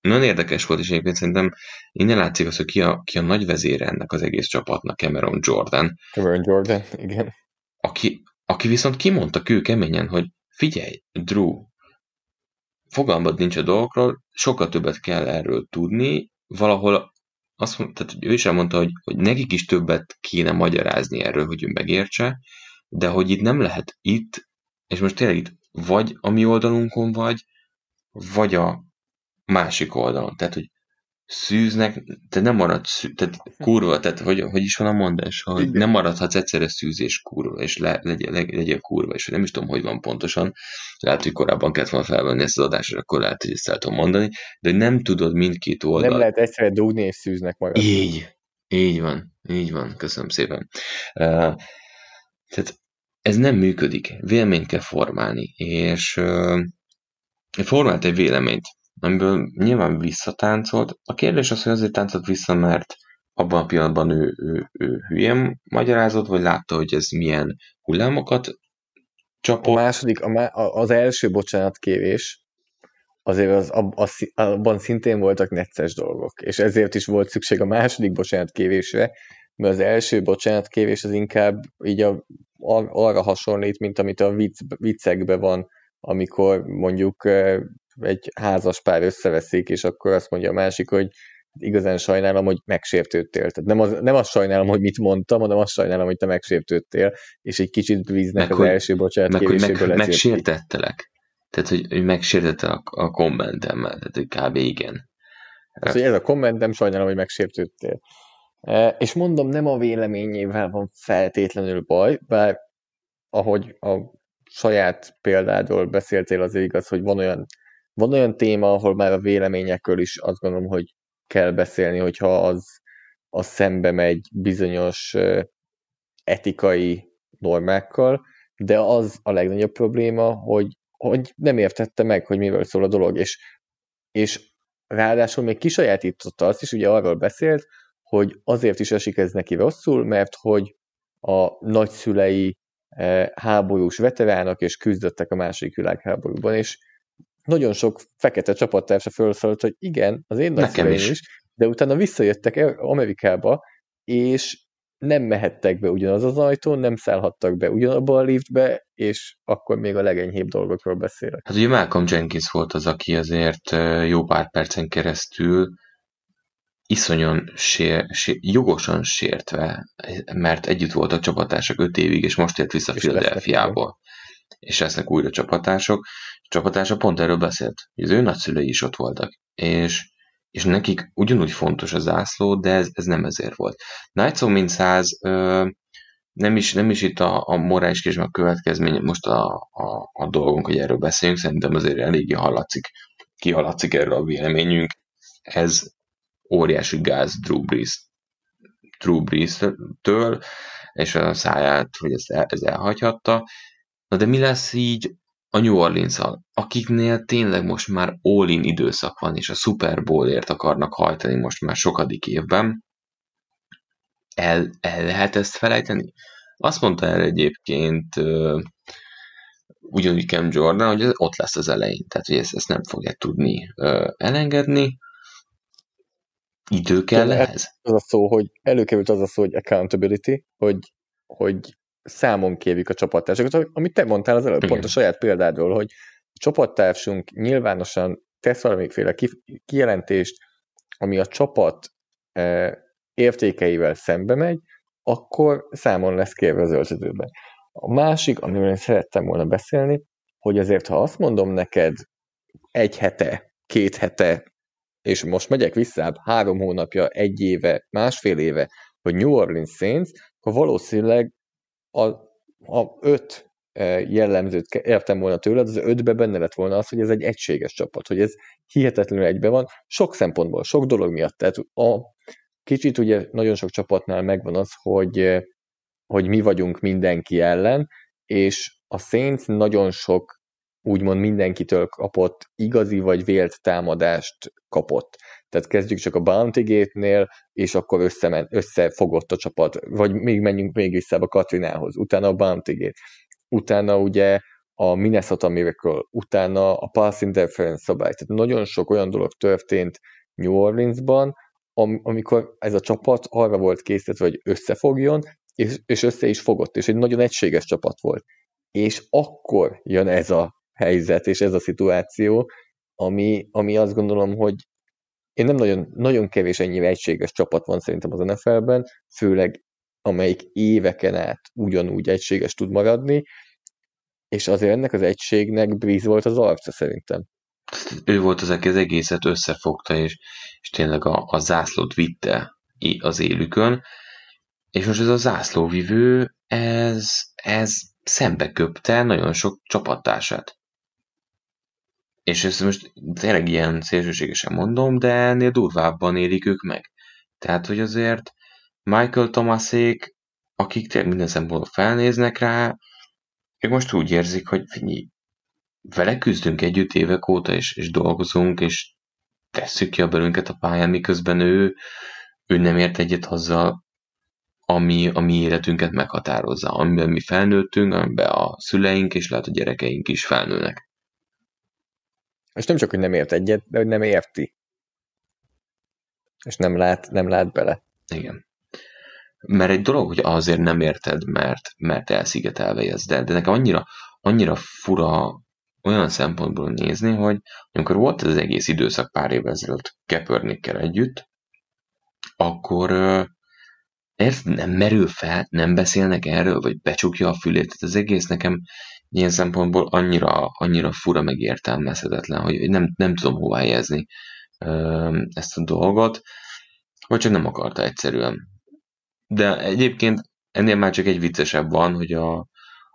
nagyon érdekes volt, és egyébként szerintem innen látszik az, hogy ki a, ki a nagy vezére ennek az egész csapatnak, Cameron Jordan. Cameron Jordan, igen. Aki, aki viszont kimondta kőkeményen, hogy figyelj, Drew, fogalmad nincs a dolgokról, sokkal többet kell erről tudni, valahol azt mondta, tehát ő is elmondta, hogy, hogy nekik is többet kéne magyarázni erről, hogy ő megértse, de hogy itt nem lehet itt, és most tényleg itt vagy a mi oldalunkon vagy, vagy a másik oldalon. Tehát, hogy szűznek, te nem marad szű, tehát kurva, tehát hogy, hogy is van a mondás, hogy nem maradhatsz egyszerre szűz és kurva, és le, legyen, legyen kurva, és nem is tudom, hogy van pontosan, lehet, hogy korábban kellett volna felvenni ezt az adást, akkor lehet, hogy ezt el tudom mondani, de nem tudod mindkét oldal. Nem lehet egyszerre dugni és szűznek magad. Így, így van, így van, köszönöm szépen. Uh, tehát ez nem működik, véleményt kell formálni, és uh, formált egy véleményt, amiből nyilván visszatáncolt. A kérdés az, hogy azért táncolt vissza, mert abban a pillanatban ő, ő, ő hülyén magyarázott, vagy látta, hogy ez milyen hullámokat csapott. A második, a, az első bocsánatkérés, azért az, az, abban szintén voltak necces dolgok, és ezért is volt szükség a második bocsánatkérésre, mert az első bocsánatkérés az inkább így a, arra hasonlít, mint amit a vicc, viccekben van, amikor mondjuk egy házas pár összeveszik, és akkor azt mondja a másik, hogy igazán sajnálom, hogy megsértődtél. Tehát nem, az, nem azt sajnálom, hogy mit mondtam, hanem azt sajnálom, hogy te megsértődtél, és egy kicsit víznek meg, az hogy, első bocsánat meg, kéréséből meg, megsértettelek. Tehát, hogy, hogy megsértette a, a kommentemmel, tehát hogy kb. igen. Tehát, hogy ez a kommentem, sajnálom, hogy megsértődtél. E, és mondom, nem a véleményével van feltétlenül baj, bár ahogy a saját példádról beszéltél, az igaz, hogy van olyan van olyan téma, ahol már a véleményekről is azt gondolom, hogy kell beszélni, hogyha az, az szembe megy bizonyos etikai normákkal, de az a legnagyobb probléma, hogy, hogy nem értette meg, hogy mivel szól a dolog, és, és ráadásul még kisajátította azt is, ugye arról beszélt, hogy azért is esik ez neki rosszul, mert hogy a nagyszülei háborús veteránok, és küzdöttek a második világháborúban, és nagyon sok fekete csapattársa felszólalt, hogy igen, az én nagyszüleim is. is, de utána visszajöttek Amerikába, és nem mehettek be ugyanaz az ajtón, nem szállhattak be ugyanabba a liftbe, és akkor még a legenyhébb dolgokról beszélek. Hát ugye Malcolm Jenkins volt az, aki azért jó pár percen keresztül iszonyan sér, sér, jogosan sértve, mert együtt voltak csapatársak öt évig, és most ért vissza Philadelphiából. És lesznek újra csapatások csapatása pont erről beszélt, hogy az ő nagyszülei is ott voltak, és, és nekik ugyanúgy fontos a zászló, de ez, ez nem ezért volt. Knights mint száz nem is, nem is itt a, a morális és a következmény, most a, a, a dolgunk, hogy erről beszéljünk, szerintem azért eléggé hallatszik, kihallatszik erről a véleményünk. Ez óriási gáz Drew Brees, Drew Brees-től, és a száját, hogy ezt, el, ez elhagyhatta. Na de mi lesz így a New orleans akiknél tényleg most már all-in időszak van, és a Super Bowlért akarnak hajtani most már sokadik évben, el, el lehet ezt felejteni? Azt mondta erre egyébként uh, ugyanúgy Cam Jordan, hogy ez ott lesz az elején, tehát hogy ezt, ezt nem fogja tudni uh, elengedni. Idő kell ehhez? Az a szó, hogy előkerült az a szó, hogy accountability, hogy, hogy számon kérjük a csapattársakat, amit te mondtál az előbb, Igen. pont a saját példádról, hogy a csapattársunk nyilvánosan tesz valamiféle kijelentést, ami a csapat e, értékeivel szembe megy, akkor számon lesz kérve az öltözőben. A másik, amiről én szerettem volna beszélni, hogy azért, ha azt mondom neked egy hete, két hete, és most megyek vissza, három hónapja, egy éve, másfél éve, hogy New Orleans Saints, akkor valószínűleg a, a öt e, jellemzőt értem volna tőled, az ötbe benne lett volna az, hogy ez egy egységes csapat, hogy ez hihetetlenül egybe van, sok szempontból, sok dolog miatt. Tehát a kicsit ugye nagyon sok csapatnál megvan az, hogy, e, hogy mi vagyunk mindenki ellen, és a Saints nagyon sok úgymond mindenkitől kapott igazi vagy vélt támadást kapott. Tehát kezdjük csak a Bounty Gate-nél, és akkor összemen, összefogott a csapat, vagy még menjünk még vissza a Katrinához, utána a Bounty Gate, utána ugye a Minnesota Miracle, utána a Pass Interference szabály. Tehát nagyon sok olyan dolog történt New Orleansban, am, amikor ez a csapat arra volt készítve, hogy összefogjon, és, és össze is fogott, és egy nagyon egységes csapat volt. És akkor jön ez a helyzet, és ez a szituáció, ami, ami azt gondolom, hogy én nem nagyon, nagyon kevés ennyire egységes csapat van szerintem az NFL-ben, főleg amelyik éveken át ugyanúgy egységes tud maradni, és azért ennek az egységnek Breeze volt az arca szerintem. Ő volt az, aki az egészet összefogta, és, és tényleg a, a zászlót vitte az élükön, és most ez a zászlóvivő, ez, ez szembe köpte nagyon sok csapattársát. És ezt most tényleg ilyen szélsőségesen mondom, de ennél durvábban élik ők meg. Tehát, hogy azért Michael Thomasék, akik tényleg minden szempontból felnéznek rá, ők most úgy érzik, hogy figyelj, vele küzdünk együtt évek óta, és, és dolgozunk, és tesszük ki a belünket a pályán, miközben ő, ő nem ért egyet azzal, ami a mi életünket meghatározza, amiben mi felnőttünk, amiben a szüleink és lehet a gyerekeink is felnőnek. És nem csak, hogy nem ért egyet, de hogy nem érti. És nem lát, nem lát bele. Igen. Mert egy dolog, hogy azért nem érted, mert, mert elszigetelve ez, de, de nekem annyira, annyira fura olyan szempontból nézni, hogy amikor volt ez az egész időszak pár évvel ezelőtt Kaepernickkel együtt, akkor ez nem merül fel, nem beszélnek erről, vagy becsukja a fülét. Tehát az egész nekem ilyen szempontból annyira, annyira fura meg értelmezhetetlen, hogy nem, nem tudom hova helyezni ezt a dolgot, vagy csak nem akarta egyszerűen. De egyébként ennél már csak egy viccesebb van, hogy a,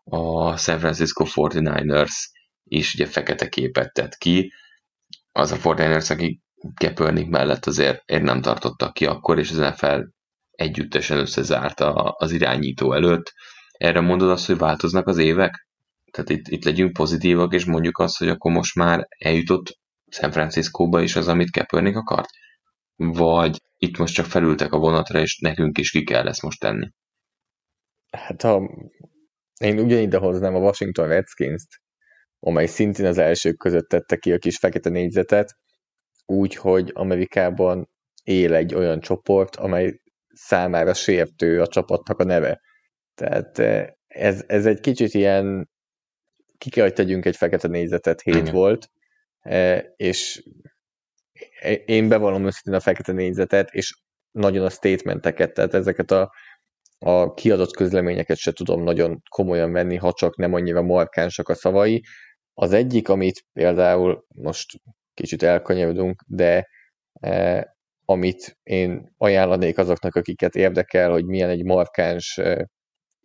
a San Francisco 49ers is ugye fekete képet tett ki, az a 49ers, aki Kaepernick mellett azért ér nem tartottak ki akkor, és az NFL együttesen összezárta az irányító előtt. Erre mondod azt, hogy változnak az évek? Tehát itt, itt legyünk pozitívak, és mondjuk azt, hogy akkor most már eljutott San Franciscóba is az, amit Kaepernick akart? Vagy itt most csak felültek a vonatra, és nekünk is ki kell ezt most tenni? Hát ha én ugyanide hoznám a Washington Redskins-t, amely szintén az elsők között tette ki a kis fekete négyzetet, úgy, hogy Amerikában él egy olyan csoport, amely számára sértő a csapatnak a neve. Tehát eh, ez, ez egy kicsit ilyen, ki kell, hogy tegyünk egy fekete négyzetet, hét Igen. volt, eh, és én bevallom őszintén a fekete négyzetet, és nagyon a statementeket, tehát ezeket a, a kiadott közleményeket se tudom nagyon komolyan venni, ha csak nem annyira markánsak a szavai. Az egyik, amit például most kicsit elkanyarodunk, de eh, amit én ajánlanék azoknak, akiket érdekel, hogy milyen egy markáns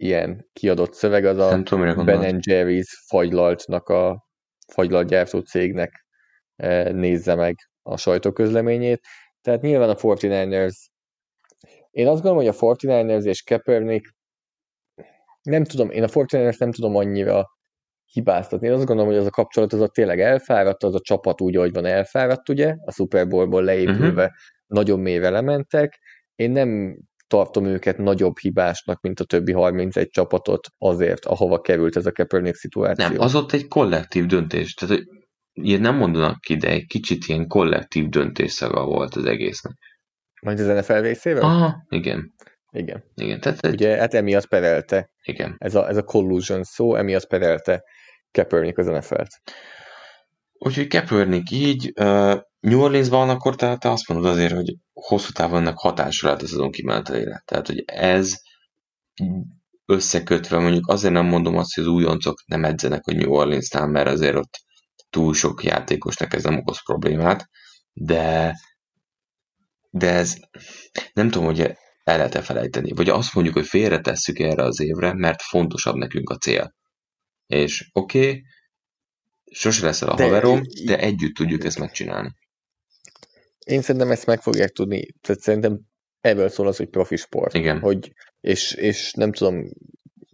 ilyen kiadott szöveg, az a tudom, Ben Jerry's fagylaltnak a fagylaltgyártó cégnek nézze meg a sajtóközleményét. Tehát nyilván a 49ers én azt gondolom, hogy a 49ers és Kaepernick nem tudom, én a 49ers nem tudom annyira hibáztatni. Én azt gondolom, hogy az a kapcsolat az a tényleg elfáradt, az a csapat úgy, ahogy van elfáradt, ugye, a Super Bowlból leépülve uh-huh nagyon mélyre lementek. Én nem tartom őket nagyobb hibásnak, mint a többi 31 csapatot azért, ahova került ez a Kaepernick szituáció. Nem, az ott egy kollektív döntés. Tehát, hogy ilyen nem mondanak ki, de egy kicsit ilyen kollektív döntésszaga volt az egésznek. Majd az NFL részével? Aha, igen. Igen. Igen, tehát egy... Ugye, hát emiatt perelte. Igen. Ez a, ez a collusion szó, emiatt perelte Kaepernick az NFL-t. Úgyhogy Kaepernick így, uh, New Orleansban akkor te, te azt mondod azért, hogy hosszú távon ennek hatásra lehet az azon kimenetelére. Tehát, hogy ez összekötve, mondjuk azért nem mondom azt, hogy az újoncok nem edzenek a New Orleans-nál, mert azért ott túl sok játékosnak ez nem okoz problémát, de de ez nem tudom, hogy el lehet-e felejteni. Vagy azt mondjuk, hogy félretesszük erre az évre, mert fontosabb nekünk a cél. És oké, okay, sose leszel a de, haverom, de együtt tudjuk ezt megcsinálni. Én szerintem ezt meg fogják tudni. Tehát szerintem ebből szól az, hogy profi sport. Igen. Hogy, és, és nem tudom,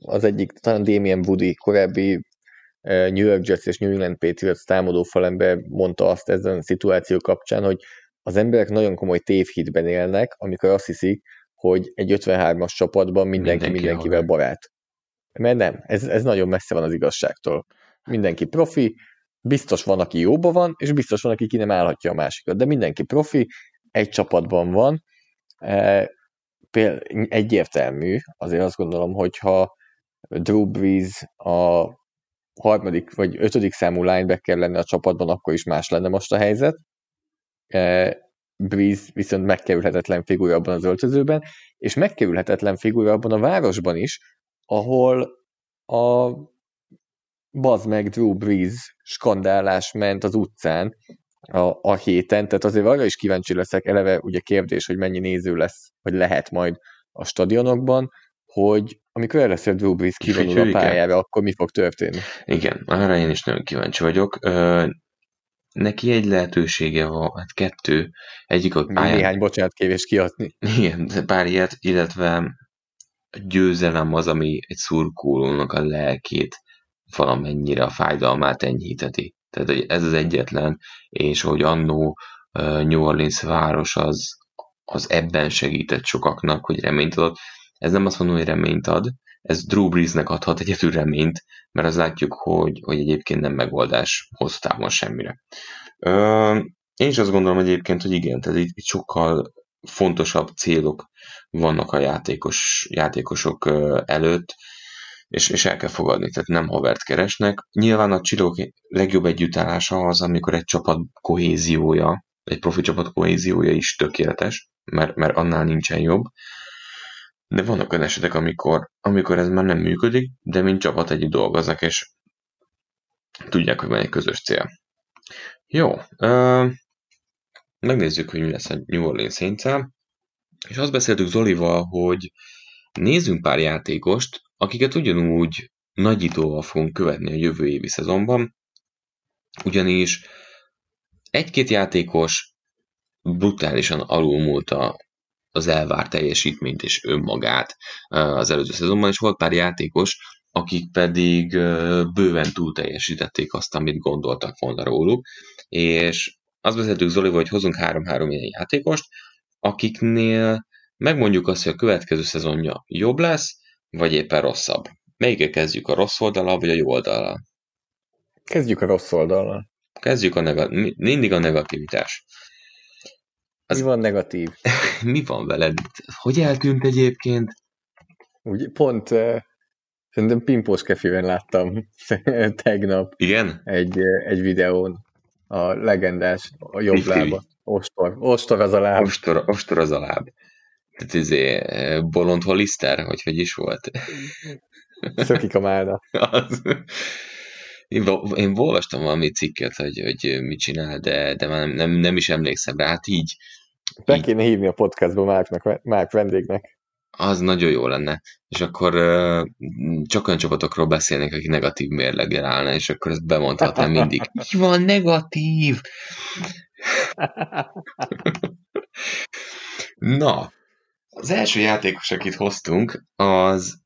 az egyik, talán Damien Woody, korábbi New York Jets és New England Patriots támadó falember mondta azt ezen a szituáció kapcsán, hogy az emberek nagyon komoly tévhitben élnek, amikor azt hiszik, hogy egy 53-as csapatban mindenki, mindenki mindenkivel barát. Mert nem, ez, ez nagyon messze van az igazságtól. Mindenki profi, biztos van, aki jóban van, és biztos van, aki ki nem állhatja a másikat. De mindenki profi, egy csapatban van. E, például egyértelmű, azért azt gondolom, hogyha Drew Brees a harmadik vagy ötödik számú linebacker lenne a csapatban, akkor is más lenne most a helyzet. E, Breeze viszont megkerülhetetlen figura abban az öltözőben, és megkerülhetetlen figura abban a városban is, ahol a Buzz meg Drew Brees skandálás ment az utcán a, a héten, tehát azért arra is kíváncsi leszek, eleve ugye kérdés, hogy mennyi néző lesz, vagy lehet majd a stadionokban, hogy amikor először Drew Brees kivonul a pályára, akkor mi fog történni? Igen, arra én is nagyon kíváncsi vagyok. Ö, neki egy lehetősége van, hát kettő, egyik a pályán... Néhány bocsánat kévés kiadni. Igen, pár ilyet, illetve győzelem az, ami egy szurkolónak a lelkét valamennyire a fájdalmát enyhíteti. Tehát ez az egyetlen, és hogy annó New Orleans város az, az ebben segített sokaknak, hogy reményt adott. Ez nem azt mondom, hogy reményt ad, ez Drew Breesnek adhat egyedül reményt, mert az látjuk, hogy, hogy egyébként nem megoldás hosszú távon semmire. Ö, én is azt gondolom egyébként, hogy igen, tehát itt, itt sokkal fontosabb célok vannak a játékos, játékosok előtt, és, és el kell fogadni, tehát nem havert keresnek. Nyilván a csillók legjobb együttállása az, amikor egy csapat kohéziója, egy profi csapat kohéziója is tökéletes, mert, mert annál nincsen jobb. De vannak olyan esetek, amikor, amikor ez már nem működik, de mint csapat együtt dolgoznak, és tudják, hogy van egy közös cél. Jó, uh, megnézzük, hogy mi lesz a New Orleans saints és azt beszéltük Zolival, hogy nézzünk pár játékost, akiket ugyanúgy nagyítóval fogunk követni a jövő évi szezonban, ugyanis egy-két játékos brutálisan alulmúlta az elvárt teljesítményt és önmagát az előző szezonban, és volt pár játékos, akik pedig bőven túl teljesítették azt, amit gondoltak volna róluk, és azt beszéltük Zolival, hogy hozunk három-három ilyen játékost, akiknél megmondjuk azt, hogy a következő szezonja jobb lesz, vagy éppen rosszabb. Melyikkel kezdjük, a rossz oldala, vagy a jó oldala? Kezdjük a rossz oldalon. Kezdjük a negatív, mindig a negativitás. Az... Mi van negatív? Mi van veled? Hogy eltűnt egyébként? Úgy, pont uh, szerintem Pimpós Kefiben láttam tegnap. Igen? Egy, egy videón a legendás, a jobb Fifi. lába. Ostor. Ostor az a láb. Ostor, ostor az a láb. Tehát izé, bolond holiszter, hogy hogy is volt? Szökik a málna. Az. Én, én olvastam valami cikket, hogy, hogy mit csinál, de, de már nem, nem, nem is emlékszem rá. Hát így. Be így. kéne hívni a podcastba Márknak, Márk vendégnek. Az nagyon jó lenne. És akkor uh, csak olyan csapatokról beszélnék, akik negatív mérleggel állna, és akkor ezt bemondhatnám mindig. Mi van negatív? Na, az első játékos, akit hoztunk, az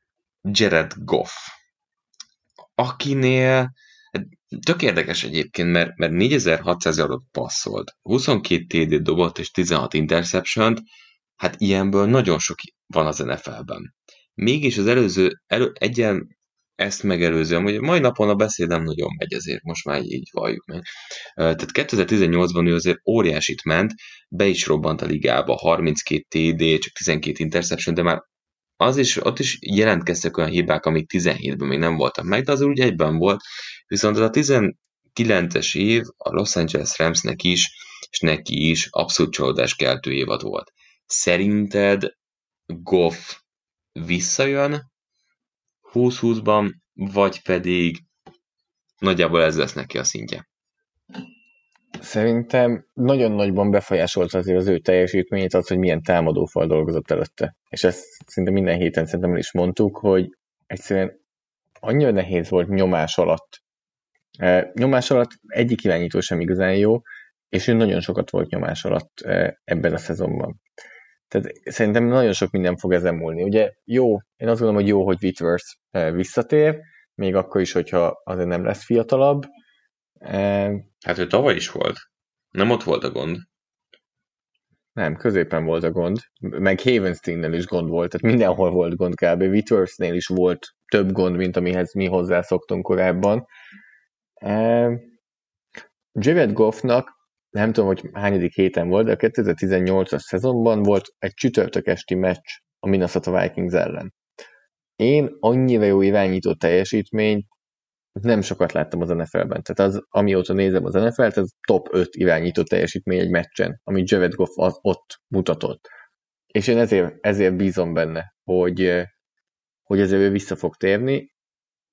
Jared Goff, akinél tök érdekes egyébként, mert, mert 4600 yardot passzolt, 22 TD dobott és 16 interception hát ilyenből nagyon sok van az NFL-ben. Mégis az előző, elő, egyen ezt megelőzően, hogy mai napon a beszéd nem nagyon megy, ezért most már így valljuk meg. Tehát 2018-ban ő azért óriásit ment, be is robbant a ligába, 32 TD, csak 12 interception, de már az is, ott is jelentkeztek olyan hibák, amik 17-ben még nem voltak meg, de az úgy egyben volt. Viszont az a 19-es év a Los Angeles Ramsnek is, és neki is abszolút csalódás keltő évad volt. Szerinted Goff visszajön 20-20-ban, vagy pedig nagyjából ez lesz neki a szintje? Szerintem nagyon nagyban befolyásolta azért az ő teljesítményét az, hogy milyen támadófal dolgozott előtte. És ezt szinte minden héten szerintem is mondtuk, hogy egyszerűen annyira nehéz volt nyomás alatt. E, nyomás alatt egyik irányító sem igazán jó, és ő nagyon sokat volt nyomás alatt e, ebben a szezonban. Tehát szerintem nagyon sok minden fog ezen múlni. Ugye jó, én azt gondolom, hogy jó, hogy Whitworth e, visszatér, még akkor is, hogyha azért nem lesz fiatalabb. Hát ő tavaly is volt. Nem ott volt a gond. Nem, középen volt a gond. Meg Havenstein-nel is gond volt, tehát mindenhol volt gond kb. Wittersnél is volt több gond, mint amihez mi hozzászoktunk korábban. Jared Goffnak nem tudom, hogy hányadik héten volt, de a 2018-as szezonban volt egy csütörtök esti meccs a Minnesota Vikings ellen. Én annyira jó irányító teljesítményt nem sokat láttam az NFL-ben. Tehát az, amióta nézem az NFL-t, ez top 5 irányító teljesítmény egy meccsen, amit Jared Goff az ott mutatott. És én ezért, ezért bízom benne, hogy, hogy ezért ő vissza fog térni,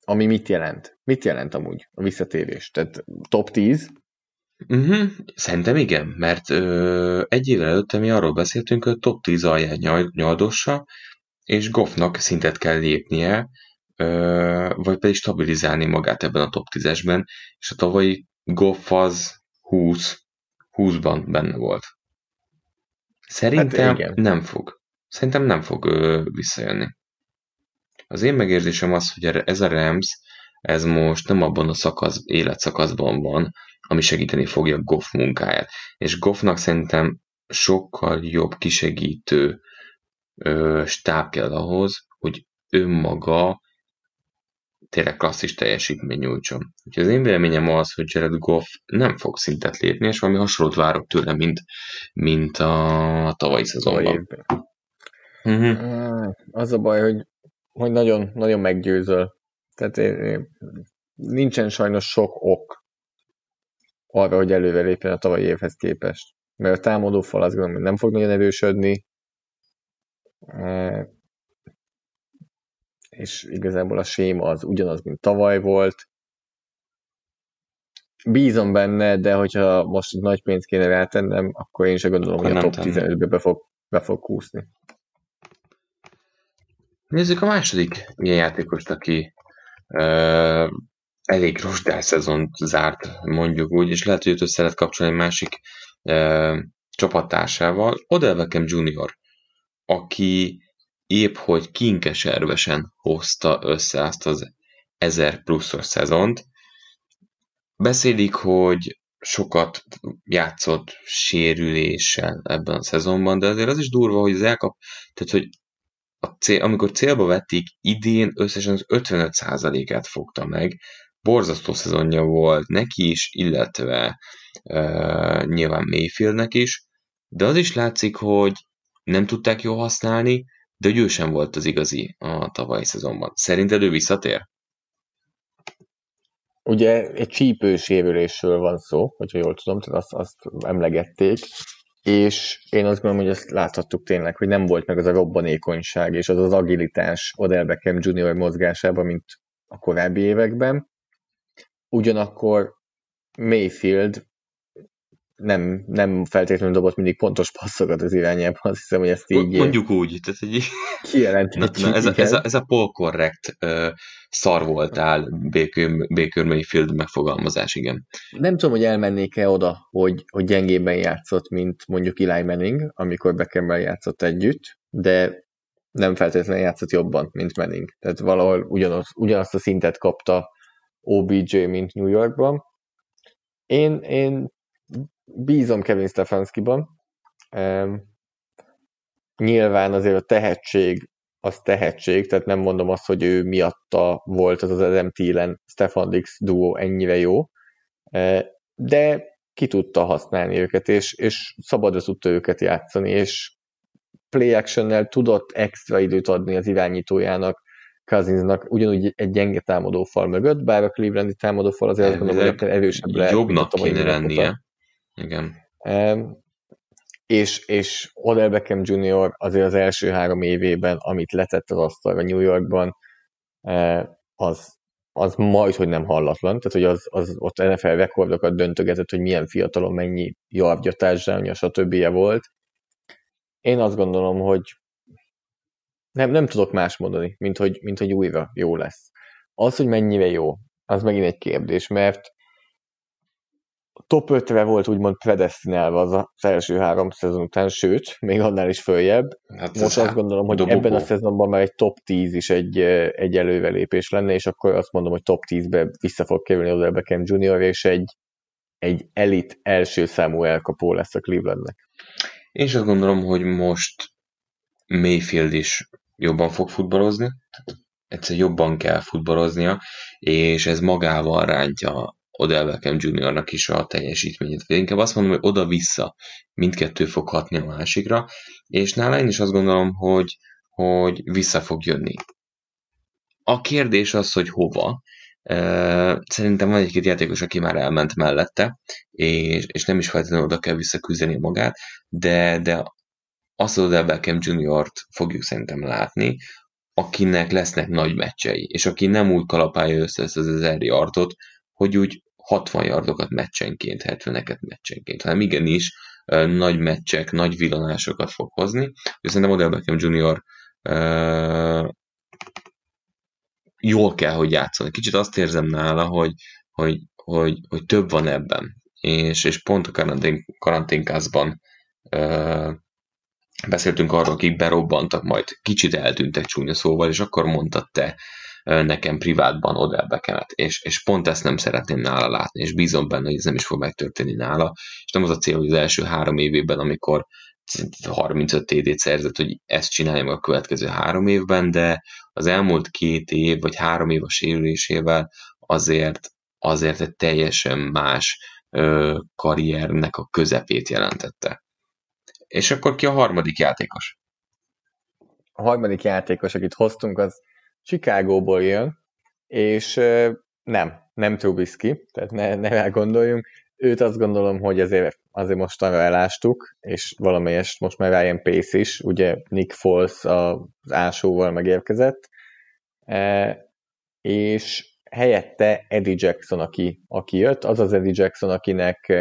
ami mit jelent? Mit jelent amúgy a visszatérés? Tehát top 10, Uh-huh. Szerintem igen, mert ö, egy évvel előtte mi arról beszéltünk, hogy top 10 alján nyal, nyaldossa, és Goffnak szintet kell lépnie, ö, vagy pedig stabilizálni magát ebben a top 10-esben, és a tavalyi Goff az 20, 20-ban benne volt. Szerintem hát nem fog. Szerintem nem fog ö, visszajönni. Az én megérzésem az, hogy ez a Rams, ez most nem abban a szakasz, életszakaszban van, ami segíteni fogja Goff munkáját. És Goffnak szerintem sokkal jobb kisegítő ö, stáb kell ahhoz, hogy önmaga tényleg klasszis teljesítmény nyújtson. Úgyhogy az én véleményem az, hogy Jared Goff nem fog szintet lépni, és valami hasonlót várok tőle, mint, mint a tavalyi szezonban. Uh-huh. Az a baj, hogy, hogy nagyon, nagyon meggyőzöl. Tehát én, én, nincsen sajnos sok ok arra, hogy előre lépjen a tavalyi évhez képest. Mert a támadó fal azt gondolom, hogy nem fog nagyon erősödni, és igazából a séma az ugyanaz, mint tavaly volt. Bízom benne, de hogyha most egy nagy pénzt kéne rátennem, akkor én sem gondolom, akkor hogy a top 15-be be fog, be fog kúszni. Nézzük a második ilyen játékost, aki elég rostás szezont zárt, mondjuk úgy, és lehet, hogy őt össze lehet kapcsolni egy másik e, csapattársával, Odell Beckham Jr., aki épp hogy kinkeservesen hozta össze azt az 1000 pluszos szezont. Beszélik, hogy sokat játszott sérüléssel ebben a szezonban, de azért az is durva, hogy az elkap, tehát hogy a cél, amikor célba vették, idén összesen az 55%-át fogta meg, borzasztó szezonja volt neki is, illetve uh, nyilván Mayfieldnek is, de az is látszik, hogy nem tudták jól használni, de hogy ő sem volt az igazi a tavalyi szezonban. Szerinted ő visszatér? Ugye egy csípősérülésről van szó, hogyha jól tudom, tehát azt, azt emlegették, és én azt gondolom, hogy ezt láthattuk tényleg, hogy nem volt meg az a robbanékonyság és az az agilitás Odell Beckham Junior mozgásában, mint a korábbi években. Ugyanakkor Mayfield nem, nem feltétlenül dobott mindig pontos passzokat az irányába, azt hiszem, hogy ezt így... Mondjuk úgy, tehát egy... Kijelenthetjük. Na, na, ez, a, ez, a, ez a uh, szar voltál Baker, Baker Mayfield megfogalmazás, igen. Nem tudom, hogy elmennék-e oda, hogy, hogy gyengében játszott, mint mondjuk Eli Manning, amikor Beckham játszott együtt, de nem feltétlenül játszott jobban, mint Manning. Tehát valahol ugyanaz, ugyanazt a szintet kapta OBJ, mint New Yorkban. Én, én bízom Kevin Stefanskiban. Nyilván azért a tehetség az tehetség, tehát nem mondom azt, hogy ő miatta volt az az Adam Thielen Stefan Dix duó ennyire jó, de ki tudta használni őket, és, és szabad tudta őket játszani, és play action tudott extra időt adni az irányítójának, Cousinsnak ugyanúgy egy gyenge támadó fal mögött, bár a Clevelandi támadó fal azért azt gondolom, hogy akár erősebb lehet. Jobbnak kéne lennie. Igen. Um, és, és Odell Beckham Jr. azért az első három évében, amit letett az asztalra New Yorkban, az, az majd, hogy nem hallatlan, tehát hogy az, az ott NFL rekordokat döntögetett, hogy milyen fiatalon mennyi javgyatás, stb. volt. Én azt gondolom, hogy nem, nem tudok más mondani, mint hogy, mint hogy újra jó lesz. Az, hogy mennyire jó, az megint egy kérdés, mert top 5-re volt úgymond predestinálva az, az első három szezon után, sőt, még annál is följebb. Hát Most azt gondolom, hogy dobogó. ebben a szezonban már egy top 10 is egy, egy előrelépés lenne, és akkor azt mondom, hogy top 10-be vissza fog kerülni Odell Beckham Jr., és egy, egy elit első számú elkapó lesz a Clevelandnek. Én is azt gondolom, hogy most Mayfield is jobban fog futballozni, egyszer jobban kell futballoznia, és ez magával rántja Odell Beckham Jr.-nak is a teljesítményét. Vagy inkább azt mondom, hogy oda-vissza mindkettő fog hatni a másikra, és nála én is azt gondolom, hogy, hogy vissza fog jönni. A kérdés az, hogy hova. Szerintem van egy-két játékos, aki már elment mellette, és, és nem is feltétlenül oda kell visszaküzdeni magát, de, de Odell Beckham Jr.-t fogjuk szerintem látni, akinek lesznek nagy meccsei, és aki nem úgy kalapálja össze ezt az ezer yardot, hogy úgy 60 yardokat meccsenként, 70-eket meccsenként, hanem igenis nagy meccsek, nagy villanásokat fog hozni. Szerintem Odell Beckham Jr. Uh, jól kell, hogy játszani. Kicsit azt érzem nála, hogy, hogy, hogy, hogy több van ebben. És, és pont a karantén, karanténkázban uh, beszéltünk arról, akik berobbantak, majd kicsit eltűntek csúnya szóval, és akkor mondtad te nekem privátban Odell Beckhamet, és, és pont ezt nem szeretném nála látni, és bízom benne, hogy ez nem is fog megtörténni nála, és nem az a cél, hogy az első három évében, amikor 35 TD-t szerzett, hogy ezt csináljam a következő három évben, de az elmúlt két év, vagy három év a sérülésével azért, azért egy teljesen más ö, karriernek a közepét jelentette. És akkor ki a harmadik játékos? A harmadik játékos, akit hoztunk, az Chicagóból jön, és nem, nem Trubisky, tehát ne, ne elgondoljunk. Őt azt gondolom, hogy azért, azért mostanra elástuk, és valamelyest most már Ryan Pace is, ugye Nick Foles az ásóval megérkezett, e, és helyette Eddie Jackson, aki, aki jött, az az Eddie Jackson, akinek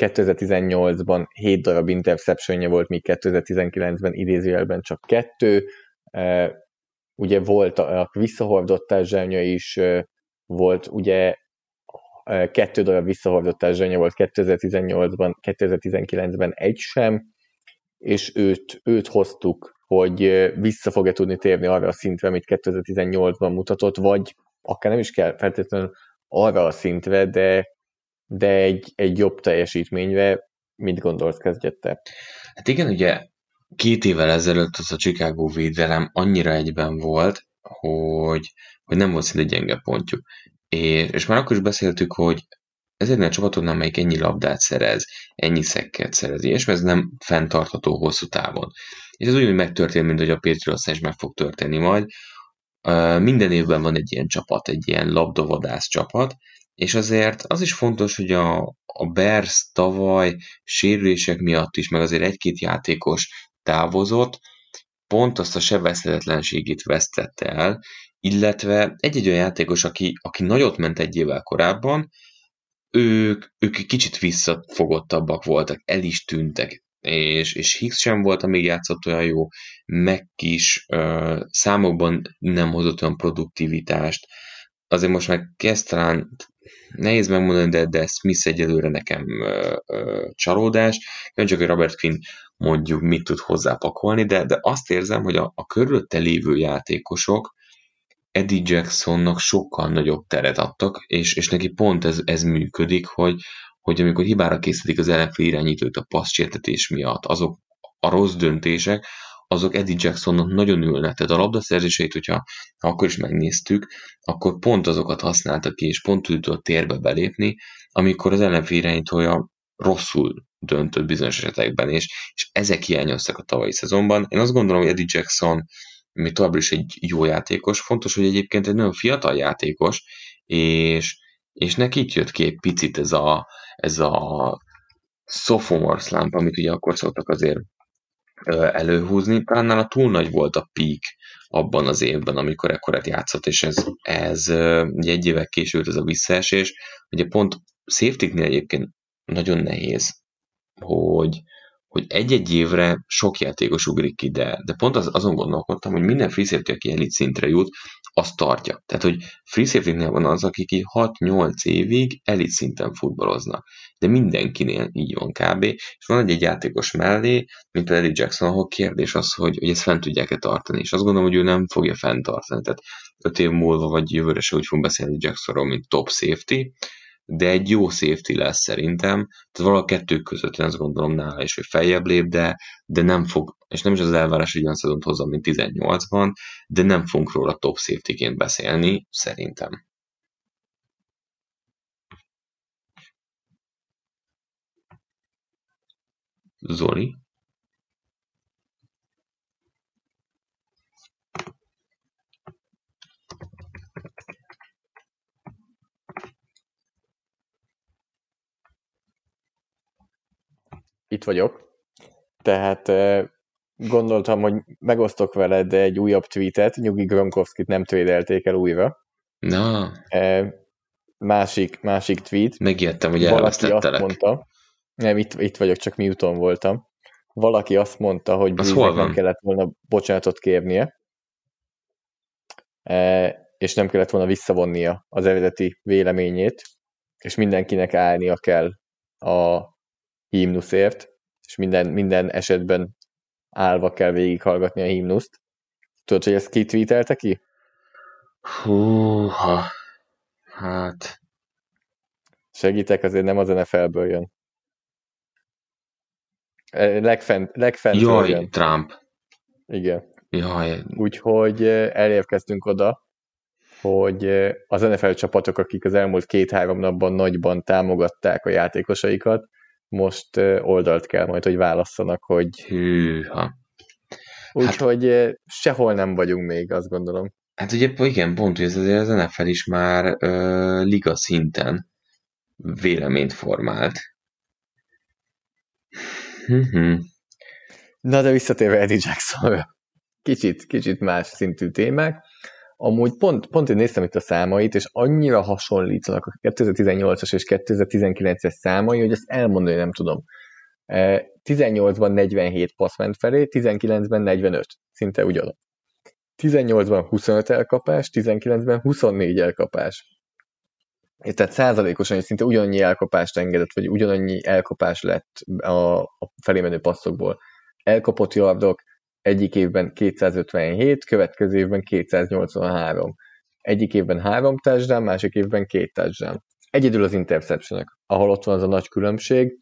2018-ban 7 darab interceptionje volt, míg 2019-ben idézőjelben csak kettő, ugye volt a visszahordott zsánya is, volt ugye kettő darab visszahordott zsánya volt 2018-ban, 2019-ben egy sem, és őt, őt hoztuk, hogy vissza fog-e tudni térni arra a szintre, amit 2018-ban mutatott, vagy akár nem is kell feltétlenül arra a szintre, de, de egy, egy jobb teljesítményre mit gondolsz kezdjette? Hát igen, ugye két évvel ezelőtt az a Chicago védelem annyira egyben volt, hogy, hogy nem volt szinte gyenge pontjuk. És, és már akkor is beszéltük, hogy ez egy csapatoknál, amelyik ennyi labdát szerez, ennyi szekket szerez, és ez nem fenntartható hosszú távon. És ez úgy megtörtént, mint hogy a Patriots is meg fog történni majd. Minden évben van egy ilyen csapat, egy ilyen labdovadász csapat, és azért az is fontos, hogy a, a Bears tavaly sérülések miatt is, meg azért egy-két játékos távozott, pont azt a sebezhetetlenségét vesztette el, illetve egy-egy olyan játékos, aki, aki nagyot ment egy évvel korábban, ők, ők kicsit visszafogottabbak voltak, el is tűntek, és, és Higgs sem volt, amíg játszott olyan jó, meg is uh, számokban nem hozott olyan produktivitást, azért most már kezd talán nehéz megmondani, de, de Smith egyelőre nekem ö, ö, csalódás. Csak, hogy Robert Quinn mondjuk mit tud hozzápakolni, de, de azt érzem, hogy a, a körülötte lévő játékosok Eddie Jacksonnak sokkal nagyobb teret adtak, és, és neki pont ez, ez működik, hogy, hogy amikor hibára készítik az NFL irányítót a passzsértetés miatt, azok a rossz döntések, azok Eddie Jacksonnak nagyon ülnek. Tehát a labdaszerzéseit, hogyha ha akkor is megnéztük, akkor pont azokat használta ki, és pont tudott térbe belépni, amikor az ellenfél irányítója rosszul döntött bizonyos esetekben, és, és ezek hiányoztak a tavalyi szezonban. Én azt gondolom, hogy Eddie Jackson még továbbra is egy jó játékos, fontos, hogy egyébként egy nagyon fiatal játékos, és, és neki itt jött ki egy picit ez a, ez a sophomore slump, amit ugye akkor szoktak azért előhúzni. Talán nála túl nagy volt a peak abban az évben, amikor ekkorát játszott, és ez, ez egy évek később ez a visszaesés. Ugye pont safety egyébként nagyon nehéz, hogy, hogy egy-egy évre sok játékos ugrik ki, de, de pont az, azon gondolkodtam, hogy minden free safety, aki elit szintre jut, azt tartja. Tehát, hogy free safety van az, akik 6-8 évig elit szinten futballoznak. De mindenkinél így van kb. És van egy, egy játékos mellé, mint például Eddie Jackson, ahol kérdés az, hogy, hogy ezt fent tudják-e tartani. És azt gondolom, hogy ő nem fogja fenntartani. Tehát 5 év múlva vagy jövőre se úgy fog beszélni Jacksonról, mint top safety, de egy jó safety lesz szerintem, tehát valahol kettő között én azt gondolom nála is, hogy feljebb lép, de, de nem fog, és nem is az elvárás, hogy olyan szezont hozzon, mint 18-ban, de nem fogunk róla top safety-ként beszélni, szerintem. Zoli? Itt vagyok. Tehát gondoltam, hogy megosztok veled egy újabb tweetet, Nyugi Gronkowski-t nem trédelték el újra. Na. Másik, másik tweet. Megijedtem, hogy elvesztettelek. mondta, nem, itt, itt vagyok, csak miután voltam. Valaki azt mondta, hogy Breeze nem kellett volna bocsánatot kérnie, és nem kellett volna visszavonnia az eredeti véleményét, és mindenkinek állnia kell a himnuszért, és minden, minden esetben állva kell végighallgatni a himnuszt. Tudod, hogy ezt kitvítelte ki? Húha, hát... Segítek, azért nem az NFL-ből jön. E, legfent, legfent Jaj, jön. Trump. Igen. Jaj. Úgyhogy e, elérkeztünk oda, hogy e, az NFL csapatok, akik az elmúlt két-három napban nagyban támogatták a játékosaikat, most oldalt kell majd, hogy válasszanak, hogy... Hűha. Úgyhogy hát, sehol nem vagyunk még, azt gondolom. Hát ugye igen, pont, hogy ez azért az NFL is már ö, liga szinten véleményt formált. Mhm. Na de visszatérve Eddie Jacksonra. Kicsit, kicsit más szintű témák. Amúgy pont, pont én néztem itt a számait, és annyira hasonlítanak a 2018-as és 2019-es számai, hogy ezt elmondani nem tudom. 18-ban e, 47 passz ment felé, 19-ben 45, szinte ugyanaz. 18-ban 25 elkapás, 19-ben 24 elkapás. És tehát százalékosan hogy szinte ugyannyi elkapást engedett, vagy ugyanannyi elkapás lett a, a felé menő passzokból. Elkapott yardok, egyik évben 257, következő évben 283. Egyik évben három touchdown, másik évben két touchdown. Egyedül az interception ahol ott van az a nagy különbség,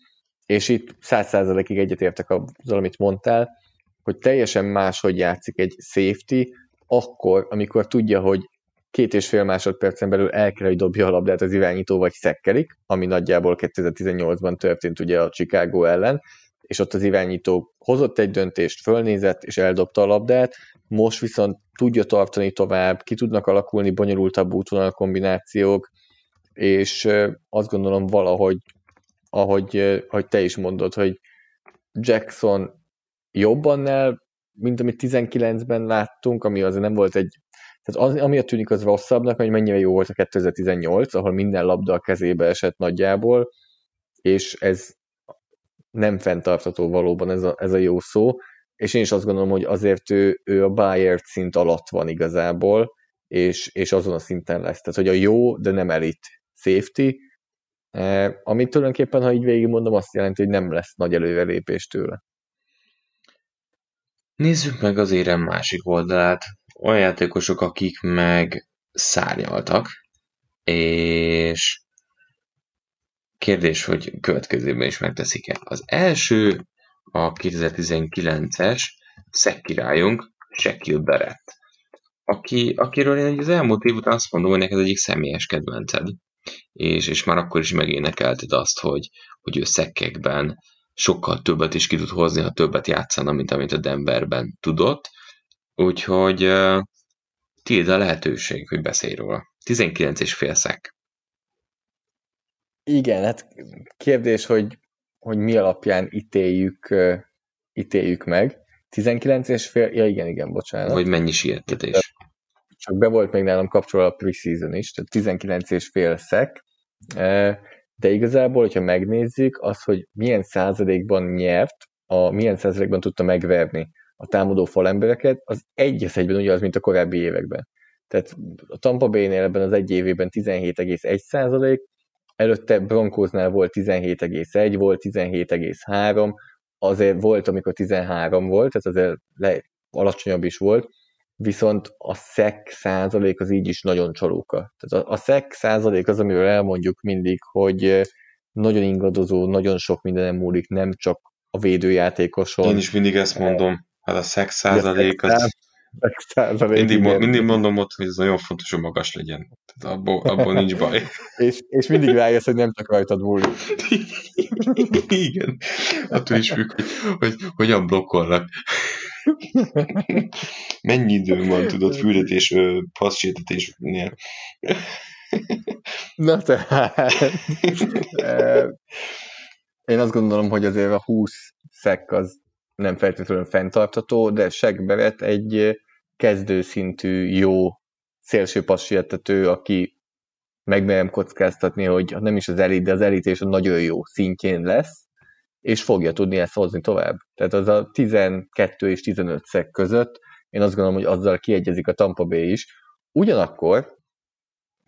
és itt 100%-ig egyetértek azzal, amit mondtál, hogy teljesen máshogy játszik egy safety, akkor, amikor tudja, hogy két és fél másodpercen belül el kell, hogy dobja a labdát az irányító, vagy szekkelik, ami nagyjából 2018-ban történt ugye a Chicago ellen, és ott az irányító hozott egy döntést, fölnézett, és eldobta a labdát, most viszont tudja tartani tovább, ki tudnak alakulni bonyolultabb útvonal kombinációk, és azt gondolom valahogy, ahogy, ahogy te is mondod, hogy Jackson jobban el, mint amit 19-ben láttunk, ami azért nem volt egy tehát az, amiatt tűnik az rosszabbnak, hogy mennyire jó volt a 2018, ahol minden labda a kezébe esett nagyjából, és ez nem fenntartható valóban ez a, ez a jó szó, és én is azt gondolom, hogy azért ő, ő a Bayern szint alatt van igazából, és, és azon a szinten lesz. Tehát, hogy a jó, de nem elit safety, eh, ami tulajdonképpen, ha így végigmondom, azt jelenti, hogy nem lesz nagy előrelépés tőle. Nézzük meg az érem másik oldalát. Olyan játékosok, akik meg szárnyaltak, és Kérdés, hogy következőben is megteszik-e. Az első a 2019-es szekkirályunk, Shaquille Barrett, aki, akiről én az elmúlt év után azt mondom, hogy neked egyik személyes kedvenced, és, és már akkor is megénekelted azt, hogy, hogy ő szekkekben sokkal többet is ki tud hozni, ha többet játszana, mint amit a Denverben tudott. Úgyhogy uh, tiéd a lehetőség, hogy beszélj róla. 19 és fél szek. Igen, hát kérdés, hogy, hogy mi alapján ítéljük, ítéljük meg. 19 és fél, ja igen, igen, bocsánat. Vagy mennyi sietetés. Csak be volt még nálam kapcsolva a preseason is, tehát 19 és fél szek, de igazából, hogyha megnézzük, az, hogy milyen százalékban nyert, a, milyen százalékban tudta megverni a támadó falembereket, az egy az egyben ugyanaz, mint a korábbi években. Tehát a Tampa Bay-nél ebben az egy évében 17,1 százalék, előtte Broncosnál volt 17,1, volt 17,3, azért volt, amikor 13 volt, tehát azért le, alacsonyabb is volt, viszont a szek százalék az így is nagyon csalóka. Tehát a, a szek százalék az, amiről elmondjuk mindig, hogy nagyon ingadozó, nagyon sok mindenem múlik, nem csak a védőjátékoson. Én is mindig ezt mondom, hát a szex százalék az... Mindig, mindig mondom ott, hogy ez nagyon fontos, hogy magas legyen. Tehát abból, abból nincs baj. és, és mindig rájössz, hogy nem csak rajtad múlik. Igen. Attól is függ, hogy, hogy hogyan blokkolnak. Mennyi idő van, tudod, fürdetés, passzsétetésnél. Na tehát, én azt gondolom, hogy azért a 20 szek az nem feltétlenül fenntartható, de Segberet egy kezdőszintű, jó szélső passietető, aki megmerem kockáztatni, hogy nem is az elit, de az elit és a nagyon jó szintjén lesz, és fogja tudni ezt hozni tovább. Tehát az a 12 és 15 szek között, én azt gondolom, hogy azzal kiegyezik a Tampa Bay is. Ugyanakkor,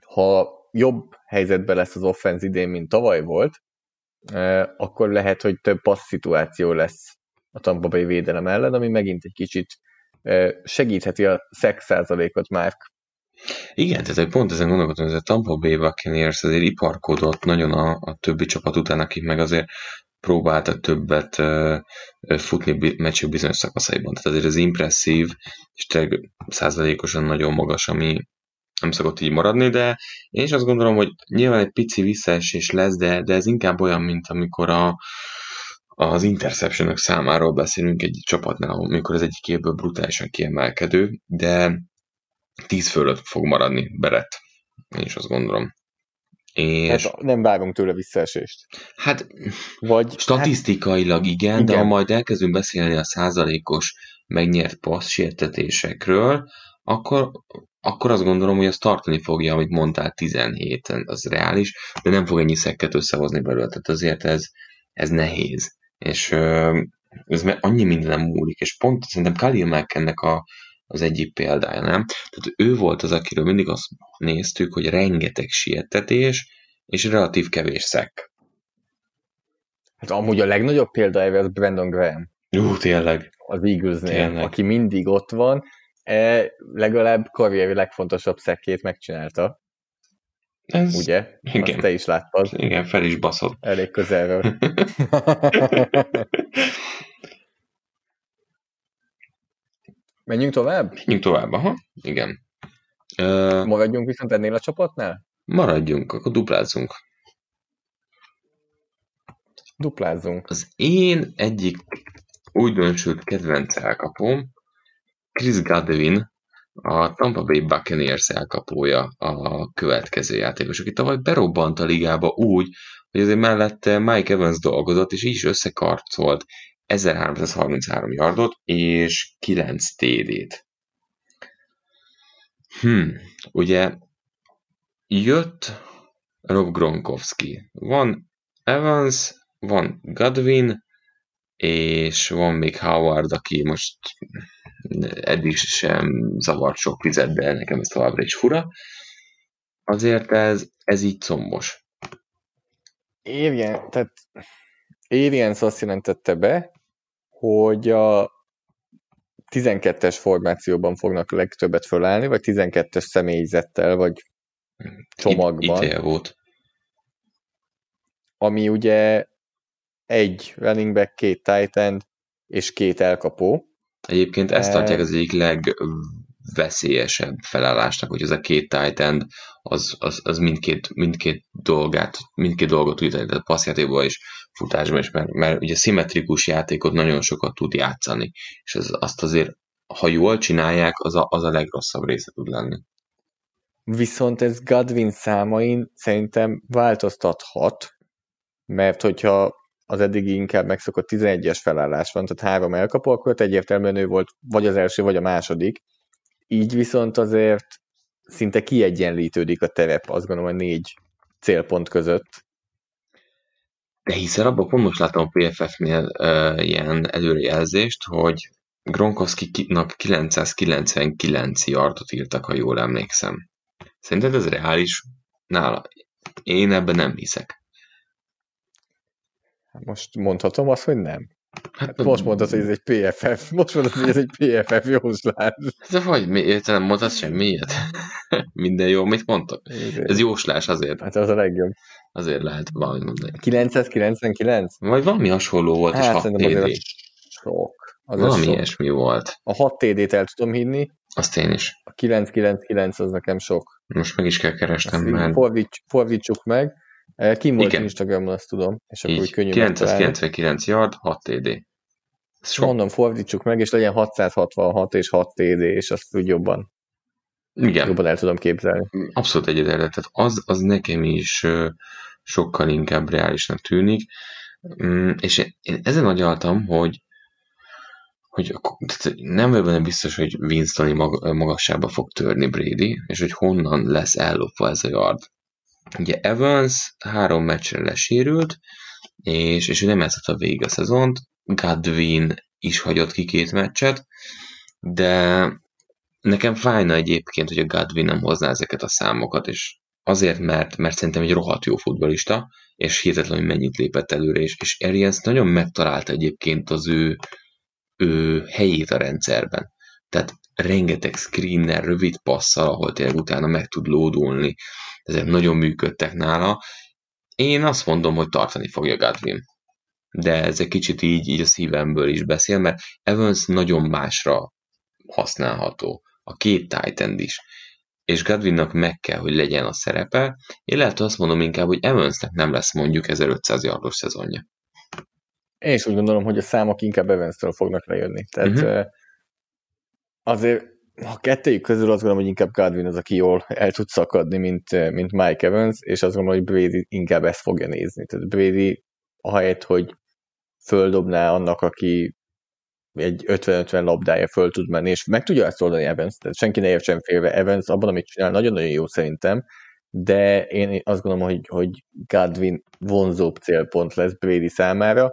ha jobb helyzetben lesz az offenz idén, mint tavaly volt, eh, akkor lehet, hogy több passz szituáció lesz a Tampa Bay védelem ellen, ami megint egy kicsit segítheti a szex százalékot már. Igen, tehát pont ezen gondolkodom, hogy a Tampa Bay Buccaneers azért iparkodott nagyon a, a többi csapat után, akik meg azért próbáltak többet uh, futni meccsek bizonyos szakaszaiban. Tehát azért az impresszív, és tényleg százalékosan nagyon magas, ami, nem szokott így maradni, de én is azt gondolom, hogy nyilván egy pici visszaesés lesz, de, de ez inkább olyan, mint amikor a, az interceptionok számáról beszélünk egy csapatnál, amikor az egyik évből brutálisan kiemelkedő, de 10 fölött fog maradni Beret. Én is azt gondolom. És... Hát nem vágunk tőle visszaesést. Hát, Vagy, statisztikailag hát, igen, igen, de ha majd elkezdünk beszélni a százalékos megnyert passz sértetésekről, akkor akkor azt gondolom, hogy az tartani fogja, amit mondtál 17 az reális, de nem fog ennyi szekket összehozni belőle, tehát azért ez, ez nehéz. És ez annyi mindenem múlik, és pont szerintem Khalil Mack a, az egyik példája, nem? Tehát ő volt az, akiről mindig azt néztük, hogy rengeteg siettetés, és relatív kevés szek. Hát amúgy a legnagyobb példa az Brandon Graham. Ú, tényleg. Az Eaglesnél, aki mindig ott van, e, legalább karrieri legfontosabb szekkét megcsinálta. Ez... Ugye? Igen. Azt te is láttad. Igen, fel is baszott. Elég közelről. Menjünk tovább? Menjünk tovább, aha. Igen. Uh, maradjunk viszont ennél a csapatnál? Maradjunk, akkor duplázzunk. Duplázzunk. Az én egyik újdonsült kedvenc elkapom, Chris Godwin, a Tampa Bay Buccaneers elkapója a következő játékos, aki tavaly berobbant a ligába úgy, hogy azért mellette Mike Evans dolgozott, és így is összekarcolt 1333 yardot és 9 TD-t. Hmm, ugye jött Rob Gronkowski, van Evans, van Godwin, és van még Howard, aki most eddig sem zavart sok vizet, de nekem ez továbbra is fura. Azért ez, ez így combos. Évjen, tehát Aliens azt jelentette be, hogy a 12-es formációban fognak legtöbbet fölállni, vagy 12-es személyzettel, vagy csomagban. Itt, volt. Ami ugye egy running back, két tight end és két elkapó. Egyébként ezt tartják az egyik legveszélyesebb felállásnak, hogy ez a két tight end az, az, az mindkét, mindkét dolgát, mindkét dolgot tud tehát a passzjátékban is, futásban is, mert, mert ugye szimmetrikus játékot nagyon sokat tud játszani, és az, azt azért, ha jól csinálják, az a, az a legrosszabb része tud lenni. Viszont ez Godwin számain szerintem változtathat, mert hogyha az eddigi inkább megszokott 11-es felállás van, tehát három elkapó, akkor egyértelműen ő volt vagy az első, vagy a második. Így viszont azért szinte kiegyenlítődik a terep, azt gondolom, a négy célpont között. De hiszen abban pont most látom a PFF-nél uh, ilyen előrejelzést, hogy Gronkowski-nak 999 yardot írtak, ha jól emlékszem. Szerinted ez reális? Nála. Én ebben nem hiszek. Most mondhatom azt, hogy nem. Hát most mondod, hogy ez egy PFF. Most mondod, hogy ez egy PFF jóslás. De vagy, mi, te nem mondhatsz semmiért? Minden jó, mit mondtok? Ez jóslás azért. Hát az a legjobb. Azért lehet valami mondani. 999? Vagy valami hasonló volt, Hát és 6 szerintem azért TD. az sok. Az Valami sok. ilyesmi volt. A 6 TD-t el tudom hinni, Azt én is. a 999 az nekem sok. Most meg is kell keresnem, Ezt mert fordíts, fordítsuk meg. Eh, Kim volt Igen. Instagramon, azt tudom, és akkor úgy így könnyű megtalálni. 999 yard, 6 TD. Ez sok. Mondom, fordítsuk meg, és legyen 666 és 6 TD, és azt úgy jobban, Igen, jobban el tudom képzelni. abszolút egyetértek. Tehát az, az nekem is sokkal inkább reálisnak tűnik. Mm, És én- ezen agyaltam, hogy hogy nem vagyok benne biztos, hogy Winstoni mag, magassába fog törni Brady, és hogy honnan lesz ellopva ez a yard. Ugye Evans három meccsre lesérült, és, és ő nem játszott a végig a szezont, Godwin is hagyott ki két meccset, de nekem fájna egyébként, hogy a Godwin nem hozná ezeket a számokat, és azért, mert, mert szerintem egy rohadt jó futbolista, és hihetetlenül mennyit lépett előre, és, és Arians nagyon megtalálta egyébként az ő, ő helyét a rendszerben. Tehát rengeteg screenner, rövid passzal, ahol tényleg utána meg tud lódulni, ezek nagyon működtek nála. Én azt mondom, hogy tartani fogja Godwin. De ez egy kicsit így, így a szívemből is beszél, mert Evans nagyon másra használható. A két Titan is. És Godwinnak meg kell, hogy legyen a szerepe. Én lehet azt mondom inkább, hogy Evansnek nem lesz mondjuk 1500 yardos szezonja. Én is úgy gondolom, hogy a számok inkább Evans-től fognak lejönni. Tehát uh-huh. azért, ha kettőjük közül azt gondolom, hogy inkább Godwin az, aki jól el tud szakadni, mint, eh, mint Mike Evans, és azt gondolom, hogy Brady inkább ezt fogja nézni. Tehát Brady ahelyett, hogy földobná annak, aki egy 50-50 labdája föl tud menni, és meg tudja ezt oldani Evans, tehát senki ne értsen félve, Evans abban, amit csinál, nagyon-nagyon jó szerintem, de én azt gondolom, hogy, hogy Godwin vonzóbb célpont lesz Brady számára,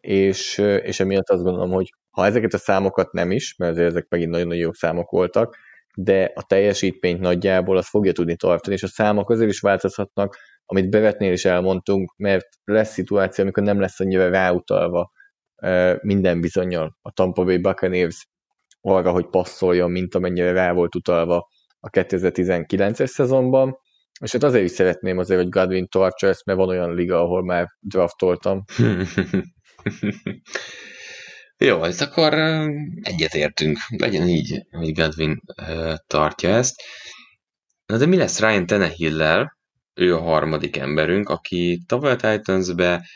és, és emiatt azt gondolom, hogy ha ezeket a számokat nem is, mert azért ezek megint nagyon-nagyon jó számok voltak, de a teljesítményt nagyjából azt fogja tudni tartani, és a számok azért is változhatnak, amit bevetnél is elmondtunk, mert lesz szituáció, amikor nem lesz annyira ráutalva minden bizonyal a Tampa Bay Buccaneers arra, hogy passzoljon, mint amennyire rá volt utalva a 2019-es szezonban, és hát azért is szeretném azért, hogy Godwin tartsa ezt, mert van olyan liga, ahol már draftoltam. Jó, ezt akkor egyetértünk. Legyen így, hogy Godwin tartja ezt. Na de mi lesz Ryan Tenehill-lel? Ő a harmadik emberünk, aki tavaly a Titansbe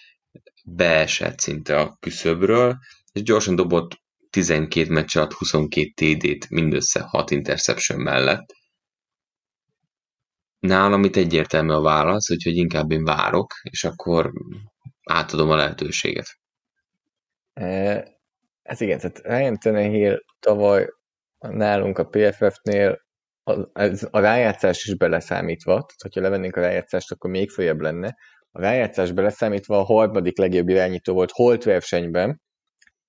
beesett szinte a küszöbről, és gyorsan dobott 12 meccs alatt 22 TD-t mindössze 6 interception mellett. Nálam itt egyértelmű a válasz, úgyhogy inkább én várok, és akkor átadom a lehetőséget. Hát igen, tehát Ryan Tannehill tavaly nálunk a PFF-nél a, a rájátszás is beleszámítva, tehát hogyha levennénk a rájátszást, akkor még följebb lenne. A rájátszás beleszámítva a harmadik legjobb irányító volt holt versenyben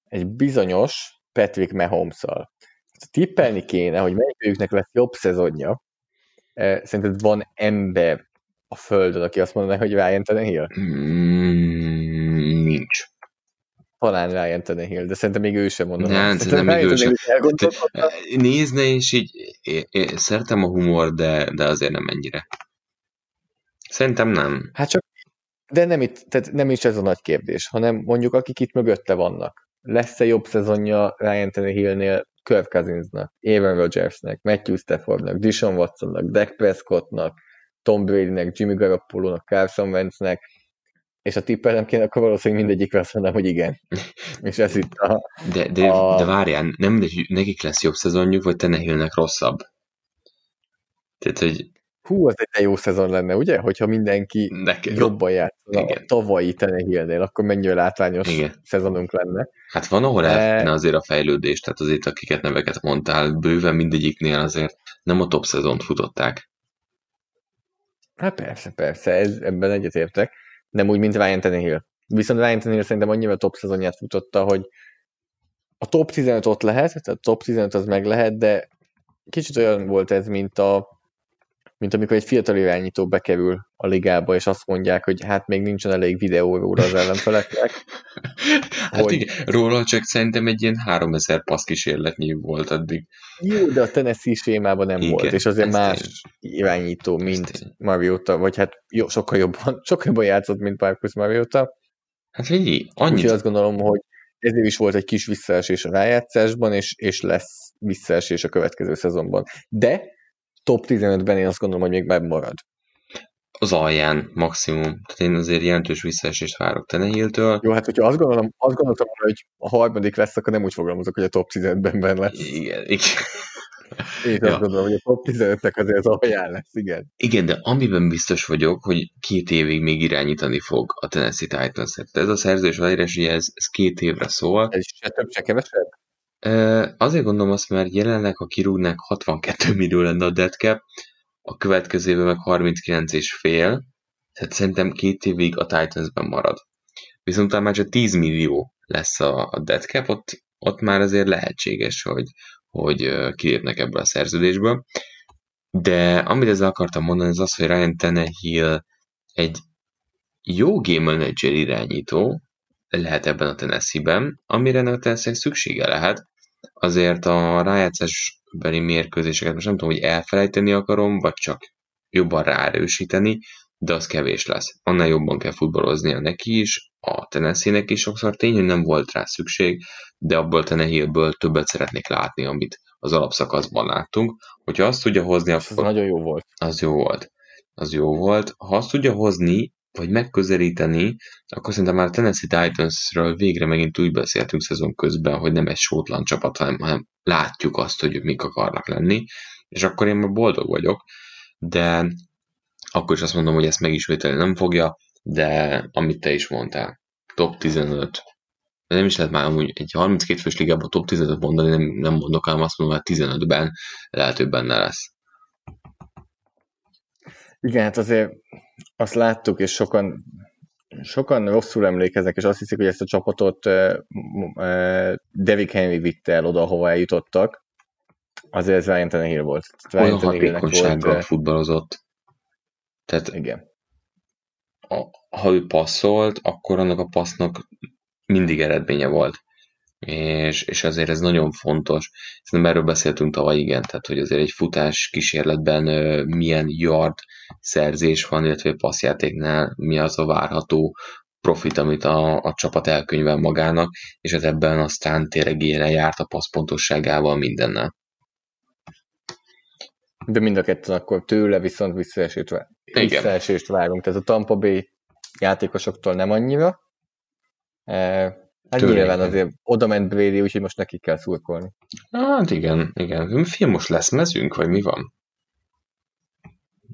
egy bizonyos Patrick Mahomes-szal. Tippelni kéne, hogy melyikőjüknek lesz jobb szezonja. Eh, Szerinted van ember a földön, aki azt mondaná, hogy Ryan Tannehill? Mm, nincs. Talán Ryan Tannehill, de szerintem még ő sem mondaná. Nem, Szerintem szerintem még ő sem. Elgondolkodna. Nézne, és így én, én szeretem a humor, de, de azért nem ennyire. Szerintem nem. Hát csak, de nem, itt, tehát nem is ez a nagy kérdés, hanem mondjuk akik itt mögötte vannak. Lesz-e jobb szezonja Ryan Tannehillnél Kirk Cousinsnak, Aaron Rodgersnek, Matthew Staffordnak, Dishon Watsonnak, Dak Prescottnak, Tom Bradynek, Jimmy Garoppolo-nak, Carson Wentznek, és a tippelem kéne, akkor valószínűleg mindegyikre azt mondanám, hogy igen. és ez itt a... De, de, A- de várjál, nem mindegy, hogy nekik lesz jobb szezonjuk, vagy Tenehillnek rosszabb. Tehát, hogy Hú, az egy jó szezon lenne, ugye? Hogyha mindenki nekik jobban játszana a Igen. tavalyi Tannehillnél, akkor mennyire látványos Igen. szezonunk lenne. Hát van, ahol E- elfenne azért a fejlődés, tehát azért akiket neveket mondtál, bőven mindegyiknél azért nem a top szezont futották. Hát persze, persze, ez, ebben egyetértek. Nem úgy, mint Ryan Tannehill. Viszont Ryan Tannehill szerintem annyira top szezonját futotta, hogy a top 15 ott lehet, tehát a top 15 az meg lehet, de kicsit olyan volt ez, mint a mint amikor egy fiatal irányító bekerül a ligába, és azt mondják, hogy hát még nincsen elég videó róla az ellenfeleknek. hát hogy... igen, róla csak szerintem egy ilyen 3000 passz kísérletnyi volt addig. Jó, de a Tennessee sémában nem igen, volt, és azért más én... irányító, mint Mariota, vagy hát jó, sokkal jobban, sokkal jobban játszott, mint Marcus Mariota. Hát figyelj, annyit... Úgyhogy azt gondolom, hogy ezért is volt egy kis visszaesés a rájátszásban, és, és lesz visszaesés a következő szezonban. De top 15-ben én azt gondolom, hogy még megmarad. Az alján maximum. Tehát én azért jelentős visszaesést várok Tenehiltől. Jó, hát hogyha azt gondolom, azt gondoltam, hogy a harmadik lesz, akkor nem úgy fogalmazok, hogy a top 15-ben benne lesz. Igen, igen. Én ja. azt gondolom, hogy a top 15-nek azért az alján lesz, igen. Igen, de amiben biztos vagyok, hogy két évig még irányítani fog a Tennessee Titans. Tehát ez a szerzős aláírás, ez, ez két évre szól. Ez se több, se kevesebb? Azért gondolom azt, mert jelenleg, ha kirúgnák, 62 millió lenne a dead cap, a következő évben meg 39 és fél, tehát szerintem két évig a Titansben marad. Viszont utána már csak 10 millió lesz a, a dead cap, ott, ott már azért lehetséges, hogy, hogy kilépnek ebből a szerződésből. De amit ezzel akartam mondani, az az, hogy Ryan Tannehill egy jó game manager irányító lehet ebben a Tennessee-ben, amire a Tennessee szüksége lehet, azért a rájátszásbeli mérkőzéseket most nem tudom, hogy elfelejteni akarom, vagy csak jobban ráerősíteni, de az kevés lesz. Annál jobban kell futballoznia neki is, a Tennessee-nek is sokszor tény, hogy nem volt rá szükség, de abból Tennessee-ből többet szeretnék látni, amit az alapszakaszban láttunk. Hogyha azt tudja hozni, akkor... Az nagyon jó volt. Az jó volt. Az jó volt. Ha azt tudja hozni, vagy megközelíteni, akkor szerintem már a Tennessee Titansről végre megint úgy beszéltünk szezon közben, hogy nem egy sótlan csapat, hanem, hanem látjuk azt, hogy mik akarnak lenni, és akkor én már boldog vagyok, de akkor is azt mondom, hogy ezt megismételni nem fogja, de amit te is mondtál, top 15, de nem is lehet már amúgy egy 32 fős ligában top 15 mondani, nem, nem mondok, hanem azt mondom, hogy 15-ben lehet, hogy benne lesz. Igen, hát azért azt láttuk, és sokan, sokan rosszul emlékeznek, és azt hiszik, hogy ezt a csapatot Devik Henry vitte el oda, ahova eljutottak. Azért ez Ryan Tannehill volt. Olyan hatékonysággal volt, futballozott. Tehát igen. A, ha ő passzolt, akkor annak a passznak mindig eredménye volt és, és azért ez nagyon fontos. Szerintem erről beszéltünk tavaly, igen, tehát hogy azért egy futás kísérletben milyen yard szerzés van, illetve passzjátéknál mi az a várható profit, amit a, a csapat elkönyvel magának, és ez ebben aztán tényleg ilyen járt a passzpontosságával mindennel. De mind a ketten akkor tőle viszont visszaesést, visszaesést várunk. Tehát a Tampa Bay játékosoktól nem annyira, Hát Tőle nyilván azért oda ment Brady, úgyhogy most nekik kell szurkolni. Hát igen, igen. Film most lesz mezünk, vagy mi van?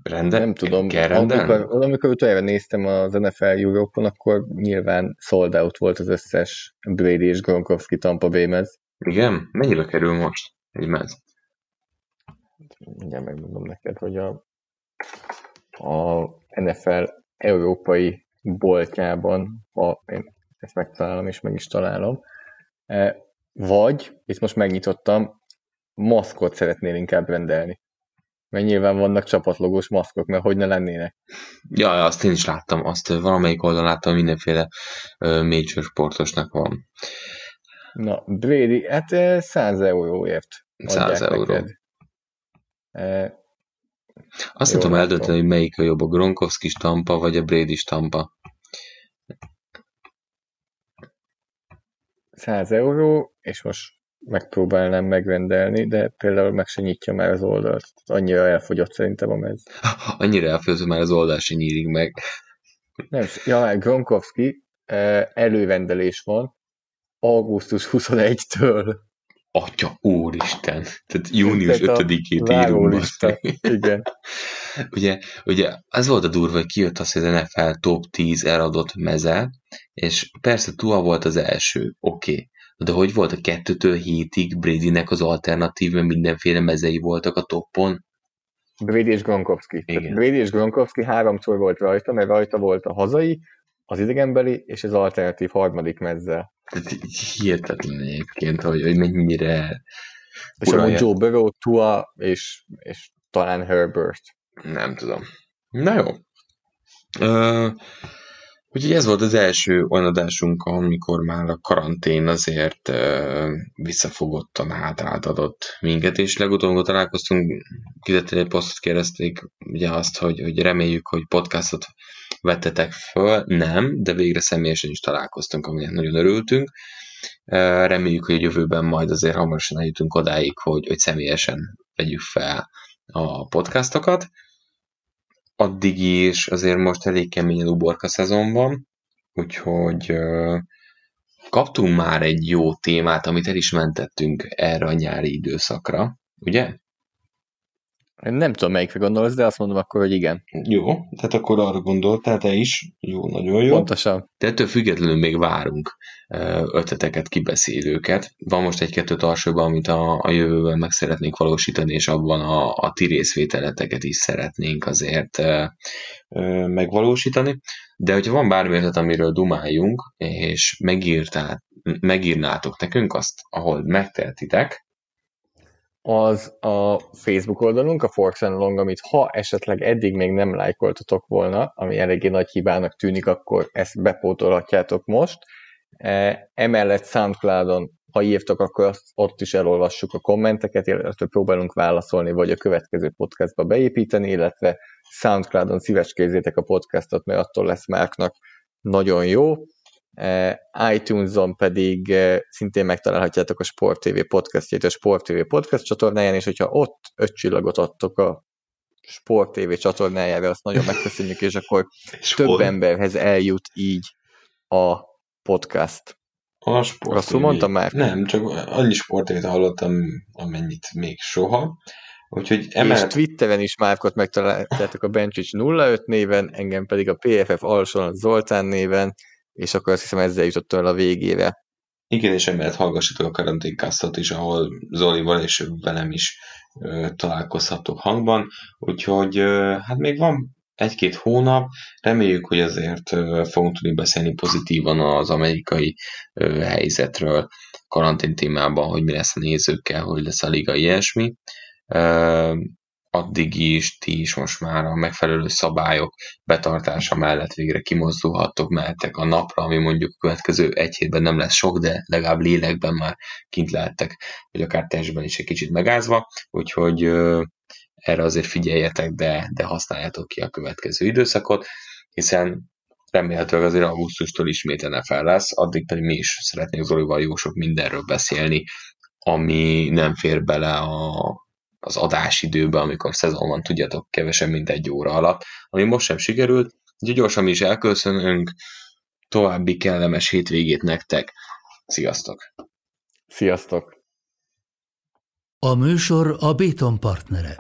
Rendel? Nem tudom. Kell Amikor, amikor utoljára néztem az NFL Europe-on, akkor nyilván sold out volt az összes Brady és Gronkowski Tampa Bay mez. Igen? Mennyibe kerül most egy mez? Mindjárt megmondom neked, hogy a, a NFL európai boltjában, ha én ezt megtalálom és meg is találom. E, vagy, itt most megnyitottam, maszkot szeretnél inkább rendelni. Mert nyilván vannak csapatlogós maszkok, mert hogy ne lennének. Ja, azt én is láttam, azt valamelyik oldalon láttam, mindenféle major sportosnak van. Na, Brady, hát 100 euróért 100 euró. Neked. E, azt nem tudom eldönteni, hogy melyik a jobb, a Gronkowski stampa, vagy a Brady stampa. 100 euró, és most megpróbálnám megrendelni, de például meg se nyitja már az oldalt. Annyira elfogyott szerintem a mez. Annyira elfogyott, már az oldal se nyílik meg. Nem, ja, hát Gronkowski eh, előrendelés van augusztus 21-től. Atya úristen! Tehát június 5-ét írunk. Igen. ugye, ugye az volt a durva, hogy kijött az, hogy az NFL top 10 eladott meze, és persze Tua volt az első, oké. Okay. De hogy volt a kettőtől hétig Bradynek az alternatív, mindenféle mezei voltak a toppon? Brady és Gronkowski. Brady és Gronkowski háromszor volt rajta, mert rajta volt a hazai, az idegenbeli és az alternatív harmadik mezzel. Tehát hihetetlen egyébként, hogy, hogy mennyire... És amúgy Joe Burrow, Tua és, és talán Herbert. Nem tudom. Na jó. Uh, úgyhogy ez volt az első olyan adásunk, amikor már a karantén azért uh, visszafogottan hátrált adott minket, és legutóbb, amikor találkoztunk, kizettél egy posztot kérdezték, ugye azt, hogy, hogy reméljük, hogy podcastot vettetek föl, nem, de végre személyesen is találkoztunk, aminek nagyon örültünk. Reméljük, hogy a jövőben majd azért hamarosan eljutunk odáig, hogy, hogy személyesen vegyük fel a podcastokat. Addig is azért most elég keményen uborka szezon van, úgyhogy kaptunk már egy jó témát, amit el is mentettünk erre a nyári időszakra, ugye? Nem tudom, melyikre gondolsz, de azt mondom akkor, hogy igen. Jó, tehát akkor arra gondoltál te is. Jó, nagyon jó. Pontosan. De ettől függetlenül még várunk ötleteket, kibeszélőket. Van most egy-kettő tarsóban, amit a, a jövőben meg szeretnénk valósítani, és abban a, a ti részvételeteket is szeretnénk azért e, e, megvalósítani. De hogyha van bármi ötlet, amiről dumáljunk, és megírtál, megírnátok nekünk azt, ahol megtehetitek, az a Facebook oldalunk, a Forks and Long, amit ha esetleg eddig még nem lájkoltatok volna, ami eléggé nagy hibának tűnik, akkor ezt bepótolhatjátok most. E, emellett Soundcloudon, ha írtok, akkor azt, ott is elolvassuk a kommenteket, illetve próbálunk válaszolni, vagy a következő podcastba beépíteni, illetve Soundcloudon szíveskézzétek a podcastot, mert attól lesz Márknak nagyon jó. Eh, iTunes-on pedig eh, szintén megtalálhatjátok a Sport TV podcastjét a Sport TV podcast csatornáján, és hogyha ott öt csillagot adtok a Sport TV csatornájára, azt nagyon megköszönjük, és akkor Sport. több emberhez eljut így a podcast. A Sport Rosszul mondtam már? Nem, csak annyi sportévét hallottam, amennyit még soha. Úgyhogy emellett... És Twitteren is Márkot megtaláltátok a Bencsics 05 néven, engem pedig a PFF alsóan Zoltán néven, és akkor azt hiszem ezzel jutott el a végére. Igen, és emellett hallgassatok a karanténkáztat is, ahol Zolival és velem is ö, találkozhatok hangban, úgyhogy ö, hát még van egy-két hónap, reméljük, hogy azért ö, fogunk tudni beszélni pozitívan az amerikai ö, helyzetről karantén témában, hogy mi lesz a nézőkkel, hogy lesz a liga ilyesmi addig is ti is most már a megfelelő szabályok betartása mellett végre kimozdulhattok, mehettek a napra, ami mondjuk a következő egy hétben nem lesz sok, de legalább lélekben már kint lehettek, vagy akár testben is egy kicsit megázva, úgyhogy erre azért figyeljetek, de, de használjátok ki a következő időszakot, hiszen remélhetőleg azért augusztustól ismét NFL lesz, addig pedig mi is szeretnénk Zolival jó sok mindenről beszélni, ami nem fér bele a az adásidőbe, amikor szezon van, tudjátok, kevesebb, mint egy óra alatt, ami most sem sikerült, úgyhogy gyorsan mi is elköszönünk, további kellemes hétvégét nektek, sziasztok! Sziasztok! A műsor a Béton partnere.